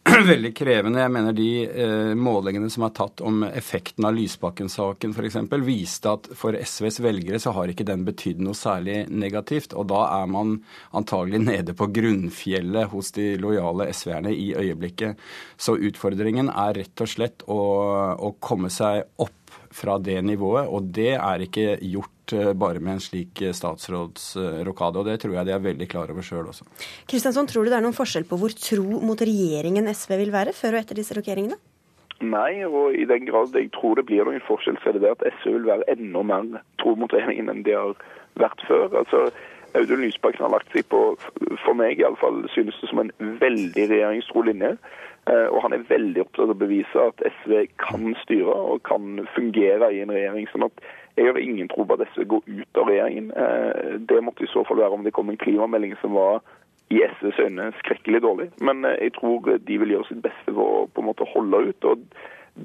veldig krevende. Jeg mener de eh, målingene som er tatt om effekten av Lysbakken-saken f.eks., viste at for SVs velgere så har ikke den betydd noe særlig negativt. Og da er man antagelig nede på grunnfjellet hos de lojale SV-erne i øyeblikket. Så utfordringen er rett og slett å, å komme seg opp fra det nivået, og det er ikke gjort bare med en slik statsrådsrokade. Og det tror jeg de er veldig klar over sjøl også. Kristiansson, tror du det er noen forskjell på hvor tro mot regjeringen SV vil være før og etter disse rokeringene? Nei, og i den grad jeg tror det blir noen forskjell, så er det det at SV vil være enda mer tro mot regjeringen enn de har vært før. Altså, Audun Lysbakken har lagt seg på, for meg iallfall, synes det som en veldig regjeringstro linje. Eh, og han er veldig opptatt av å bevise at SV kan styre og kan fungere i en regjering. sånn at jeg har ingen tro på at SV går ut av regjeringen. Eh, det måtte i så fall være om det kom en klimamelding som var i SVs øyne skrekkelig dårlig. Men eh, jeg tror de vil gjøre sitt beste for å på en måte holde ut. Og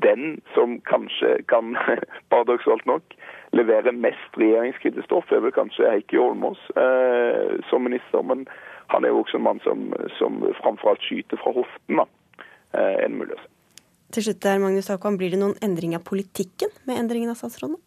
den som kanskje kan, paradoksalt nok, levere mest regjeringskritisk stoff, er vel kanskje Heikki Holmås eh, som minister. Men han er jo også en mann som, som framfor alt skyter fra hoften. da. En mulighet. Til slutt der, Magnus Takvam, Blir det noen endring av politikken med endringen av statsrådene?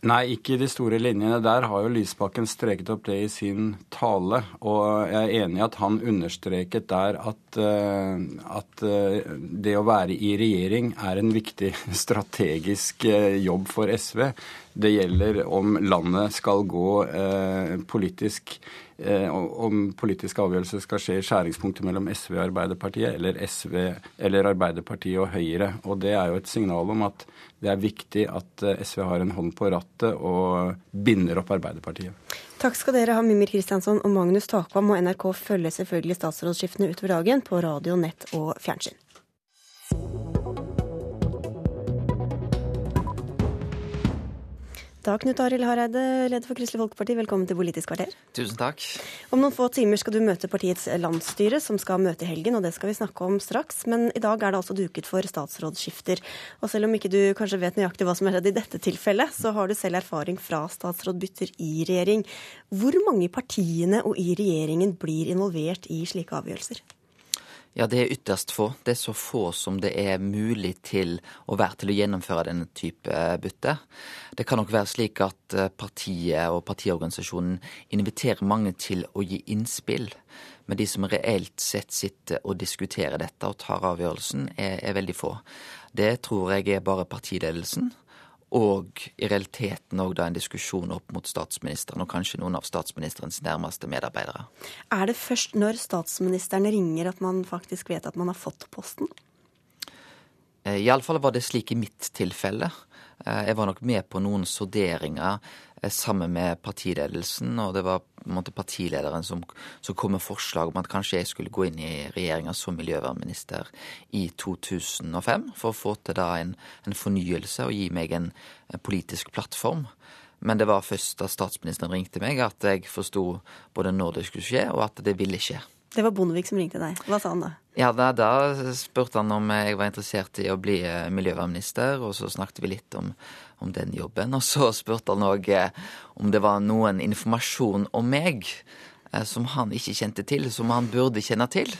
Nei, ikke i de store linjene. Der har jo Lysbakken streket opp det i sin tale. Og jeg er enig i at han understreket der at, uh, at uh, det å være i regjering er en viktig strategisk uh, jobb for SV. Det gjelder om landet skal gå politisk Eh, om politiske avgjørelser skal skje i skjæringspunktet mellom SV og Arbeiderpartiet, eller, SV, eller Arbeiderpartiet og Høyre. Og det er jo et signal om at det er viktig at eh, SV har en hånd på rattet og binder opp Arbeiderpartiet. Takk skal dere ha, Mimir Kristiansson og Magnus Takvam. Og NRK følger selvfølgelig statsrådsskiftene utover dagen på radio, nett og fjernsyn. Da, Knut Arild Hareide, leder for Kristelig Folkeparti, velkommen til Politisk kvarter. Tusen takk. Om noen få timer skal du møte partiets landsstyre, som skal møte i helgen, og det skal vi snakke om straks. Men i dag er det altså duket for statsrådsskifter. Og selv om ikke du kanskje vet nøyaktig hva som er skjedd i dette tilfellet, så har du selv erfaring fra statsrådbytter i regjering. Hvor mange partiene og i regjeringen blir involvert i slike avgjørelser? Ja, det er ytterst få. Det er så få som det er mulig til å være til å gjennomføre denne type bytte. Det kan nok være slik at eh, partiet og partiorganisasjonen inviterer mange til å gi innspill. Men de som reelt sett sitter og diskuterer dette og tar avgjørelsen, er, er veldig få. Det tror jeg er bare partiledelsen og i realiteten òg en diskusjon opp mot statsministeren, og kanskje noen av statsministerens nærmeste medarbeidere. Er det først når statsministeren ringer at man faktisk vet at man har fått posten? Eh, Iallfall var det slik i mitt tilfelle. Eh, jeg var nok med på noen sonderinger eh, sammen med partiledelsen, og det var måte partilederen som, som kom med forslag om at kanskje jeg skulle gå inn i regjeringa som miljøvernminister i 2005, for å få til da en, en fornyelse og gi meg en, en politisk plattform. Men det var først da statsministeren ringte meg at jeg forsto både når det skulle skje, og at det ville skje. Det var Bondevik som ringte deg. Hva sa han da? Ja, da, da, spurte han om jeg var interessert i å bli eh, miljøvernminister, og så snakket vi litt om, om den jobben. Og så spurte han òg eh, om det var noen informasjon om meg eh, som han ikke kjente til, som han burde kjenne til.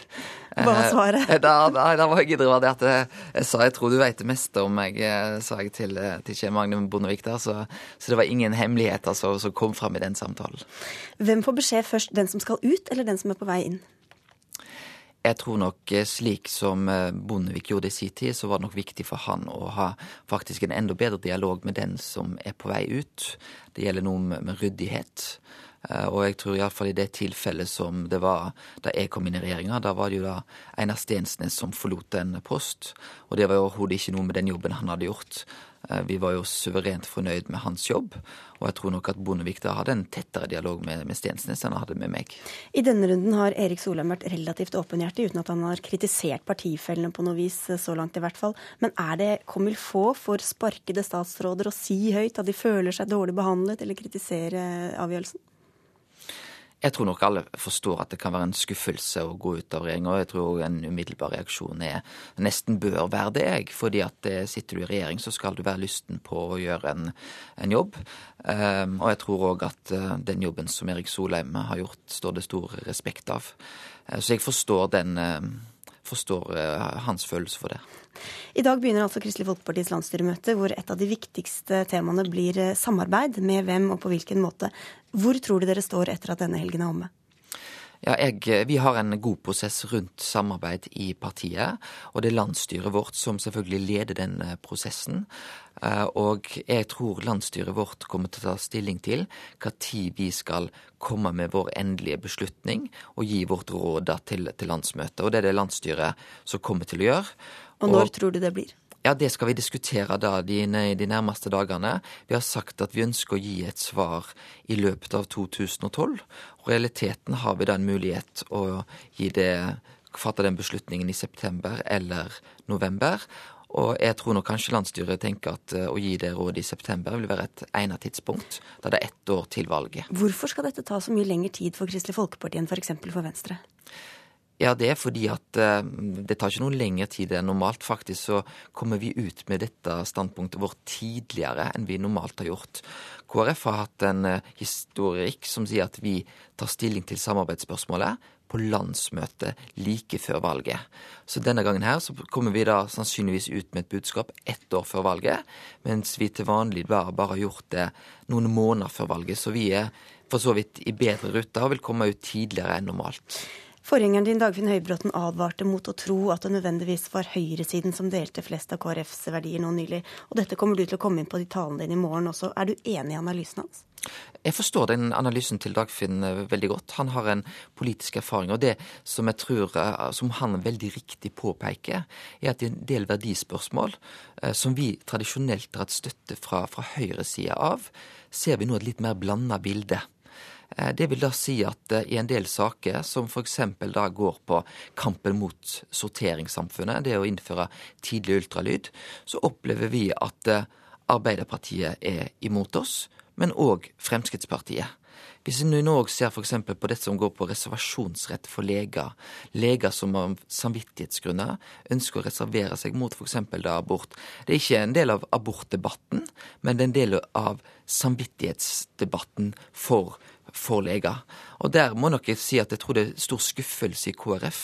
Hva var svaret? Da, da, da var jeg det at jeg sa jeg tror du vet det meste om meg, sa jeg til, til Kjell Magne Bondevik der. Så, så, det var ingen hemmeligheter som, som kom fram i den samtalen. Hvem får beskjed først, den som skal ut, eller den som er på vei inn? Jeg tror nok eh, slik som eh, Bondevik gjorde i sin tid, så var det nok viktig for han å ha faktisk en enda bedre dialog med den som er på vei ut. Det gjelder noe med ryddighet. Eh, og jeg tror iallfall i det tilfellet som det var da jeg kom inn i regjeringa, da var det jo da Einar Stensnes som forlot en post. Og det var jo overhodet ikke noe med den jobben han hadde gjort. Eh, vi var jo suverent fornøyd med hans jobb, og jeg tror nok at Bondevik da hadde en tettere dialog med, med Stensnes enn han hadde med meg. I denne runden har Erik Solheim vært relativt åpenhjertig, uten at han har kritisert partifellene på noe vis, eh, så langt i hvert fall. Men er det comme faut for sparkede statsråder å si høyt at de føler seg dårlig behandlet, eller kritisere avgjørelsen? Jeg tror nok alle forstår at det kan være en skuffelse å gå ut av regjering, og jeg tror en umiddelbar reaksjon er nesten bør være det. fordi at eh, sitter du i regjering, så skal du være lysten på å gjøre en, en jobb. Um, og jeg tror òg at uh, den jobben som Erik Solheim har gjort, står det stor respekt av. Uh, så jeg forstår den forstår hans følelse for det. I dag begynner altså Kristelig Folkepartis landsstyremøte, hvor et av de viktigste temaene blir eh, samarbeid. Med hvem og på hvilken måte. Hvor tror du dere står etter at denne helgen er omme? Ja, jeg, Vi har en god prosess rundt samarbeid i partiet. Og det er landsstyret vårt som selvfølgelig leder den eh, prosessen. Eh, og jeg tror landsstyret vårt kommer til å ta stilling til hva tid vi skal komme med vår endelige beslutning og gi vårt råd til, til landsmøtet. Og det er det landsstyret som kommer til å gjøre. Og når og, tror du det blir? Ja, Det skal vi diskutere da de, de, nærmeste dagene. Vi har sagt at vi ønsker å gi et svar i løpet av 2012. Og realiteten har vi da en mulighet å gi det, fatte den beslutningen i september eller november. Og jeg tror nok kanskje landsstyret tenker at eh, å gi det rådet i september vil være et egnet tidspunkt, da det er ett år til valget. Hvorfor skal dette ta så mye lengre tid for Kristelig Folkeparti enn f.eks. For, for Venstre? Ja, det er fordi at uh, det tar ikke noe lengre tid enn normalt. Faktisk så kommer vi ut med dette standpunktet vårt tidligere enn vi normalt har gjort. KrF har hatt en uh, historikk som sier at vi tar stilling til samarbeidsspørsmålet på landsmøtet like før valget. Så denne gangen her så kommer vi da sannsynligvis ut med et budskap ett år før valget, mens vi til vanlig bare, bare har gjort det noen måneder før valget. Så vi er for så vidt i bedre rute og vil komme ut tidligere enn normalt. Forgjengeren din Dagfinn Høybråten advarte mot å tro at det nødvendigvis var høyresiden som delte flest av KrFs verdier nå nylig. Og dette kommer du til å komme inn på de talene dine i morgen også. Er du enig i analysen hans? Jeg forstår den analysen til Dagfinn eh, veldig godt. Han har en politisk erfaring. Og det som jeg tror, eh, som han veldig riktig påpeker, er at i en del verdispørsmål eh, som vi tradisjonelt har hatt støtte fra, fra høyresida av, ser vi nå et litt mer blanda bilde. Eh, det vil da si at eh, i en del saker, som f.eks. da går på kampen mot sorteringssamfunnet, det å innføre tidlig ultralyd, så opplever vi at eh, Arbeiderpartiet er imot oss, men òg Fremskrittspartiet. Hvis vi nå òg ser f.eks. på det som går på reservasjonsrett for leger, leger som av samvittighetsgrunner ønsker å reservere seg mot f.eks. abort. Det er ikke en del av abortdebatten, men det er en del av samvittighetsdebatten for for leger. Og der må nok jeg si at jeg tror det er stor skuffelse i KrF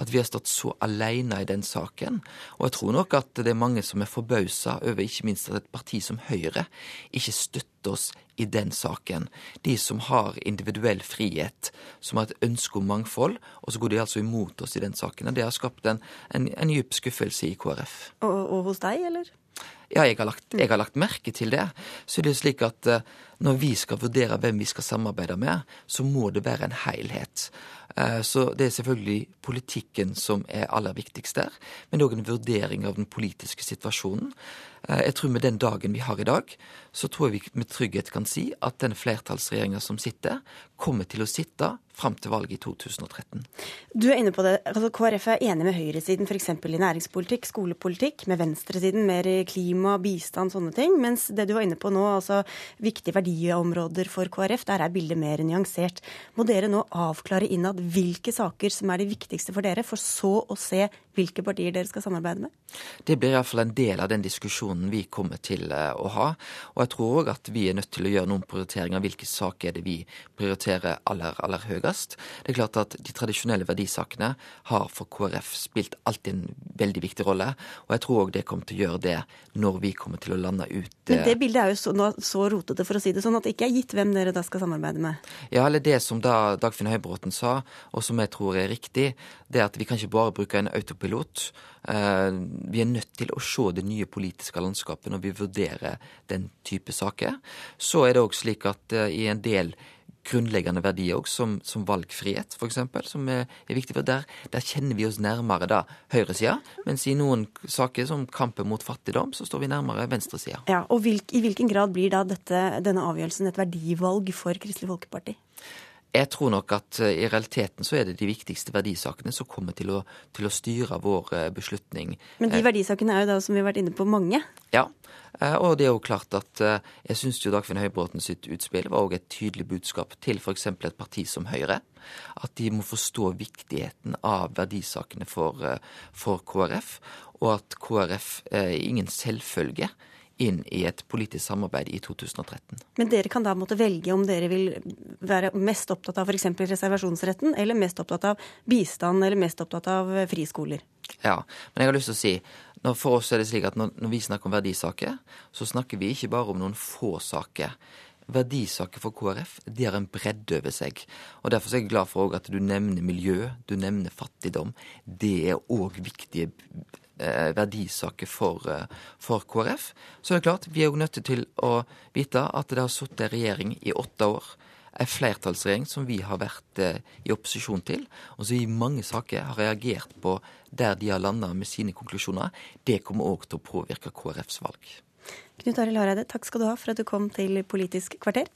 at vi har stått så alene i den saken. Og jeg tror nok at det er mange som er forbausa over ikke minst at et parti som Høyre ikke støtter oss i den saken. De som har individuell frihet, som har et ønske om mangfold, og så går de altså imot oss i den saken. Og det har skapt en, en, en dyp skuffelse i KrF. Og, og hos deg, eller? Ja, jeg har, lagt, jeg har, lagt, merke til det. Så det er slik at uh, når vi skal vurdere hvem vi skal samarbeide med, så må det være en helhet. Uh, så det er selvfølgelig politikken som er aller viktigst der, men òg en vurdering av den politiske situasjonen. Uh, jeg tror med den dagen vi har i dag, så tror jeg vi med trygghet kan si at den flertallsregjeringa som sitter, kommer til å sitte fram til valget i 2013. Du er inne på det. Altså, KrF er enig med høyresiden f.eks. i næringspolitikk, skolepolitikk, med venstresiden mer i klima, bistand, sånne ting. Mens det du var inne på nå, altså viktige verdiområder for KrF, der er bildet mer nyansert. Må dere nå avklare innad hvilke saker som er de viktigste for dere, for så å se hvilke partier dere skal samarbeide med? Det blir iallfall en del av den diskusjonen vi kommer til eh, å ha. Og jeg tror òg at vi er nødt til å gjøre noen prioriteringer. Hvilke saker er det vi prioriterer aller, aller høyest? Det er klart at de tradisjonelle verdisakene har for KrF spilt alltid en veldig viktig rolle. Og jeg tror òg det kommer til å gjøre det når vi kommer til å lande ut Men det bildet er jo så, så rotete, for å si det sånn, at det ikke er gitt hvem dere da skal samarbeide med? Ja, eller det som da Dagfinn Høybråten sa, og som jeg tror er riktig, det er at vi kan ikke bare bruke en autopilot. Eh, vi er nødt til å se det nye politiske landskapet når vi vurderer den type saker. Så er det òg slik at eh, i en del grunnleggende verdier òg, som, som, valgfrihet f.eks., som er, viktig. for der, der, kjenner vi oss nærmere da høyresida, mens i noen saker som kampen mot fattigdom, så står vi nærmere venstresida. Ja, og hvilk, I hvilken grad blir da dette, denne avgjørelsen et verdivalg for Kristelig Folkeparti? Jeg tror nok at eh, i realiteten så er det de viktigste verdisakene som kommer til å, til å styre vår eh, beslutning. Men de eh, verdisakene er jo da, som vi har vært inne på, mange? Ja, og det er jo klart at jeg syns jo Dagfinn Høybråten sitt utspill var òg et tydelig budskap til f.eks. et parti som Høyre. At de må forstå viktigheten av verdisakene for, for KrF, og at KrF er ingen selvfølge inn i et politisk samarbeid i 2013. Men dere kan da måtte velge om dere vil være mest opptatt av f.eks. reservasjonsretten, eller mest opptatt av bistand, eller mest opptatt av friskoler? Ja, men jeg har lyst til å si for oss er det slik at når, når vi snakker om verdisaker, så snakker vi ikke bare om noen få saker. verdisaker for KrF de har en bredde over seg. Og Derfor er jeg glad for at du nevner miljø, du nevner fattigdom. Det er òg viktige eh, verdisaker for, eh, for, KrF. Så det er klart, vi er jo nødt til å vite at det har sittet regjering i åtte år en flertallsregjering som vi har vært eh, i opposisjon til, og som i mange saker har reagert på der de har landa med sine konklusjoner. Det kommer òg til å påvirke KrFs valg. Knut Arild Hareide, takk skal du ha for at du kom til Politisk kvarter.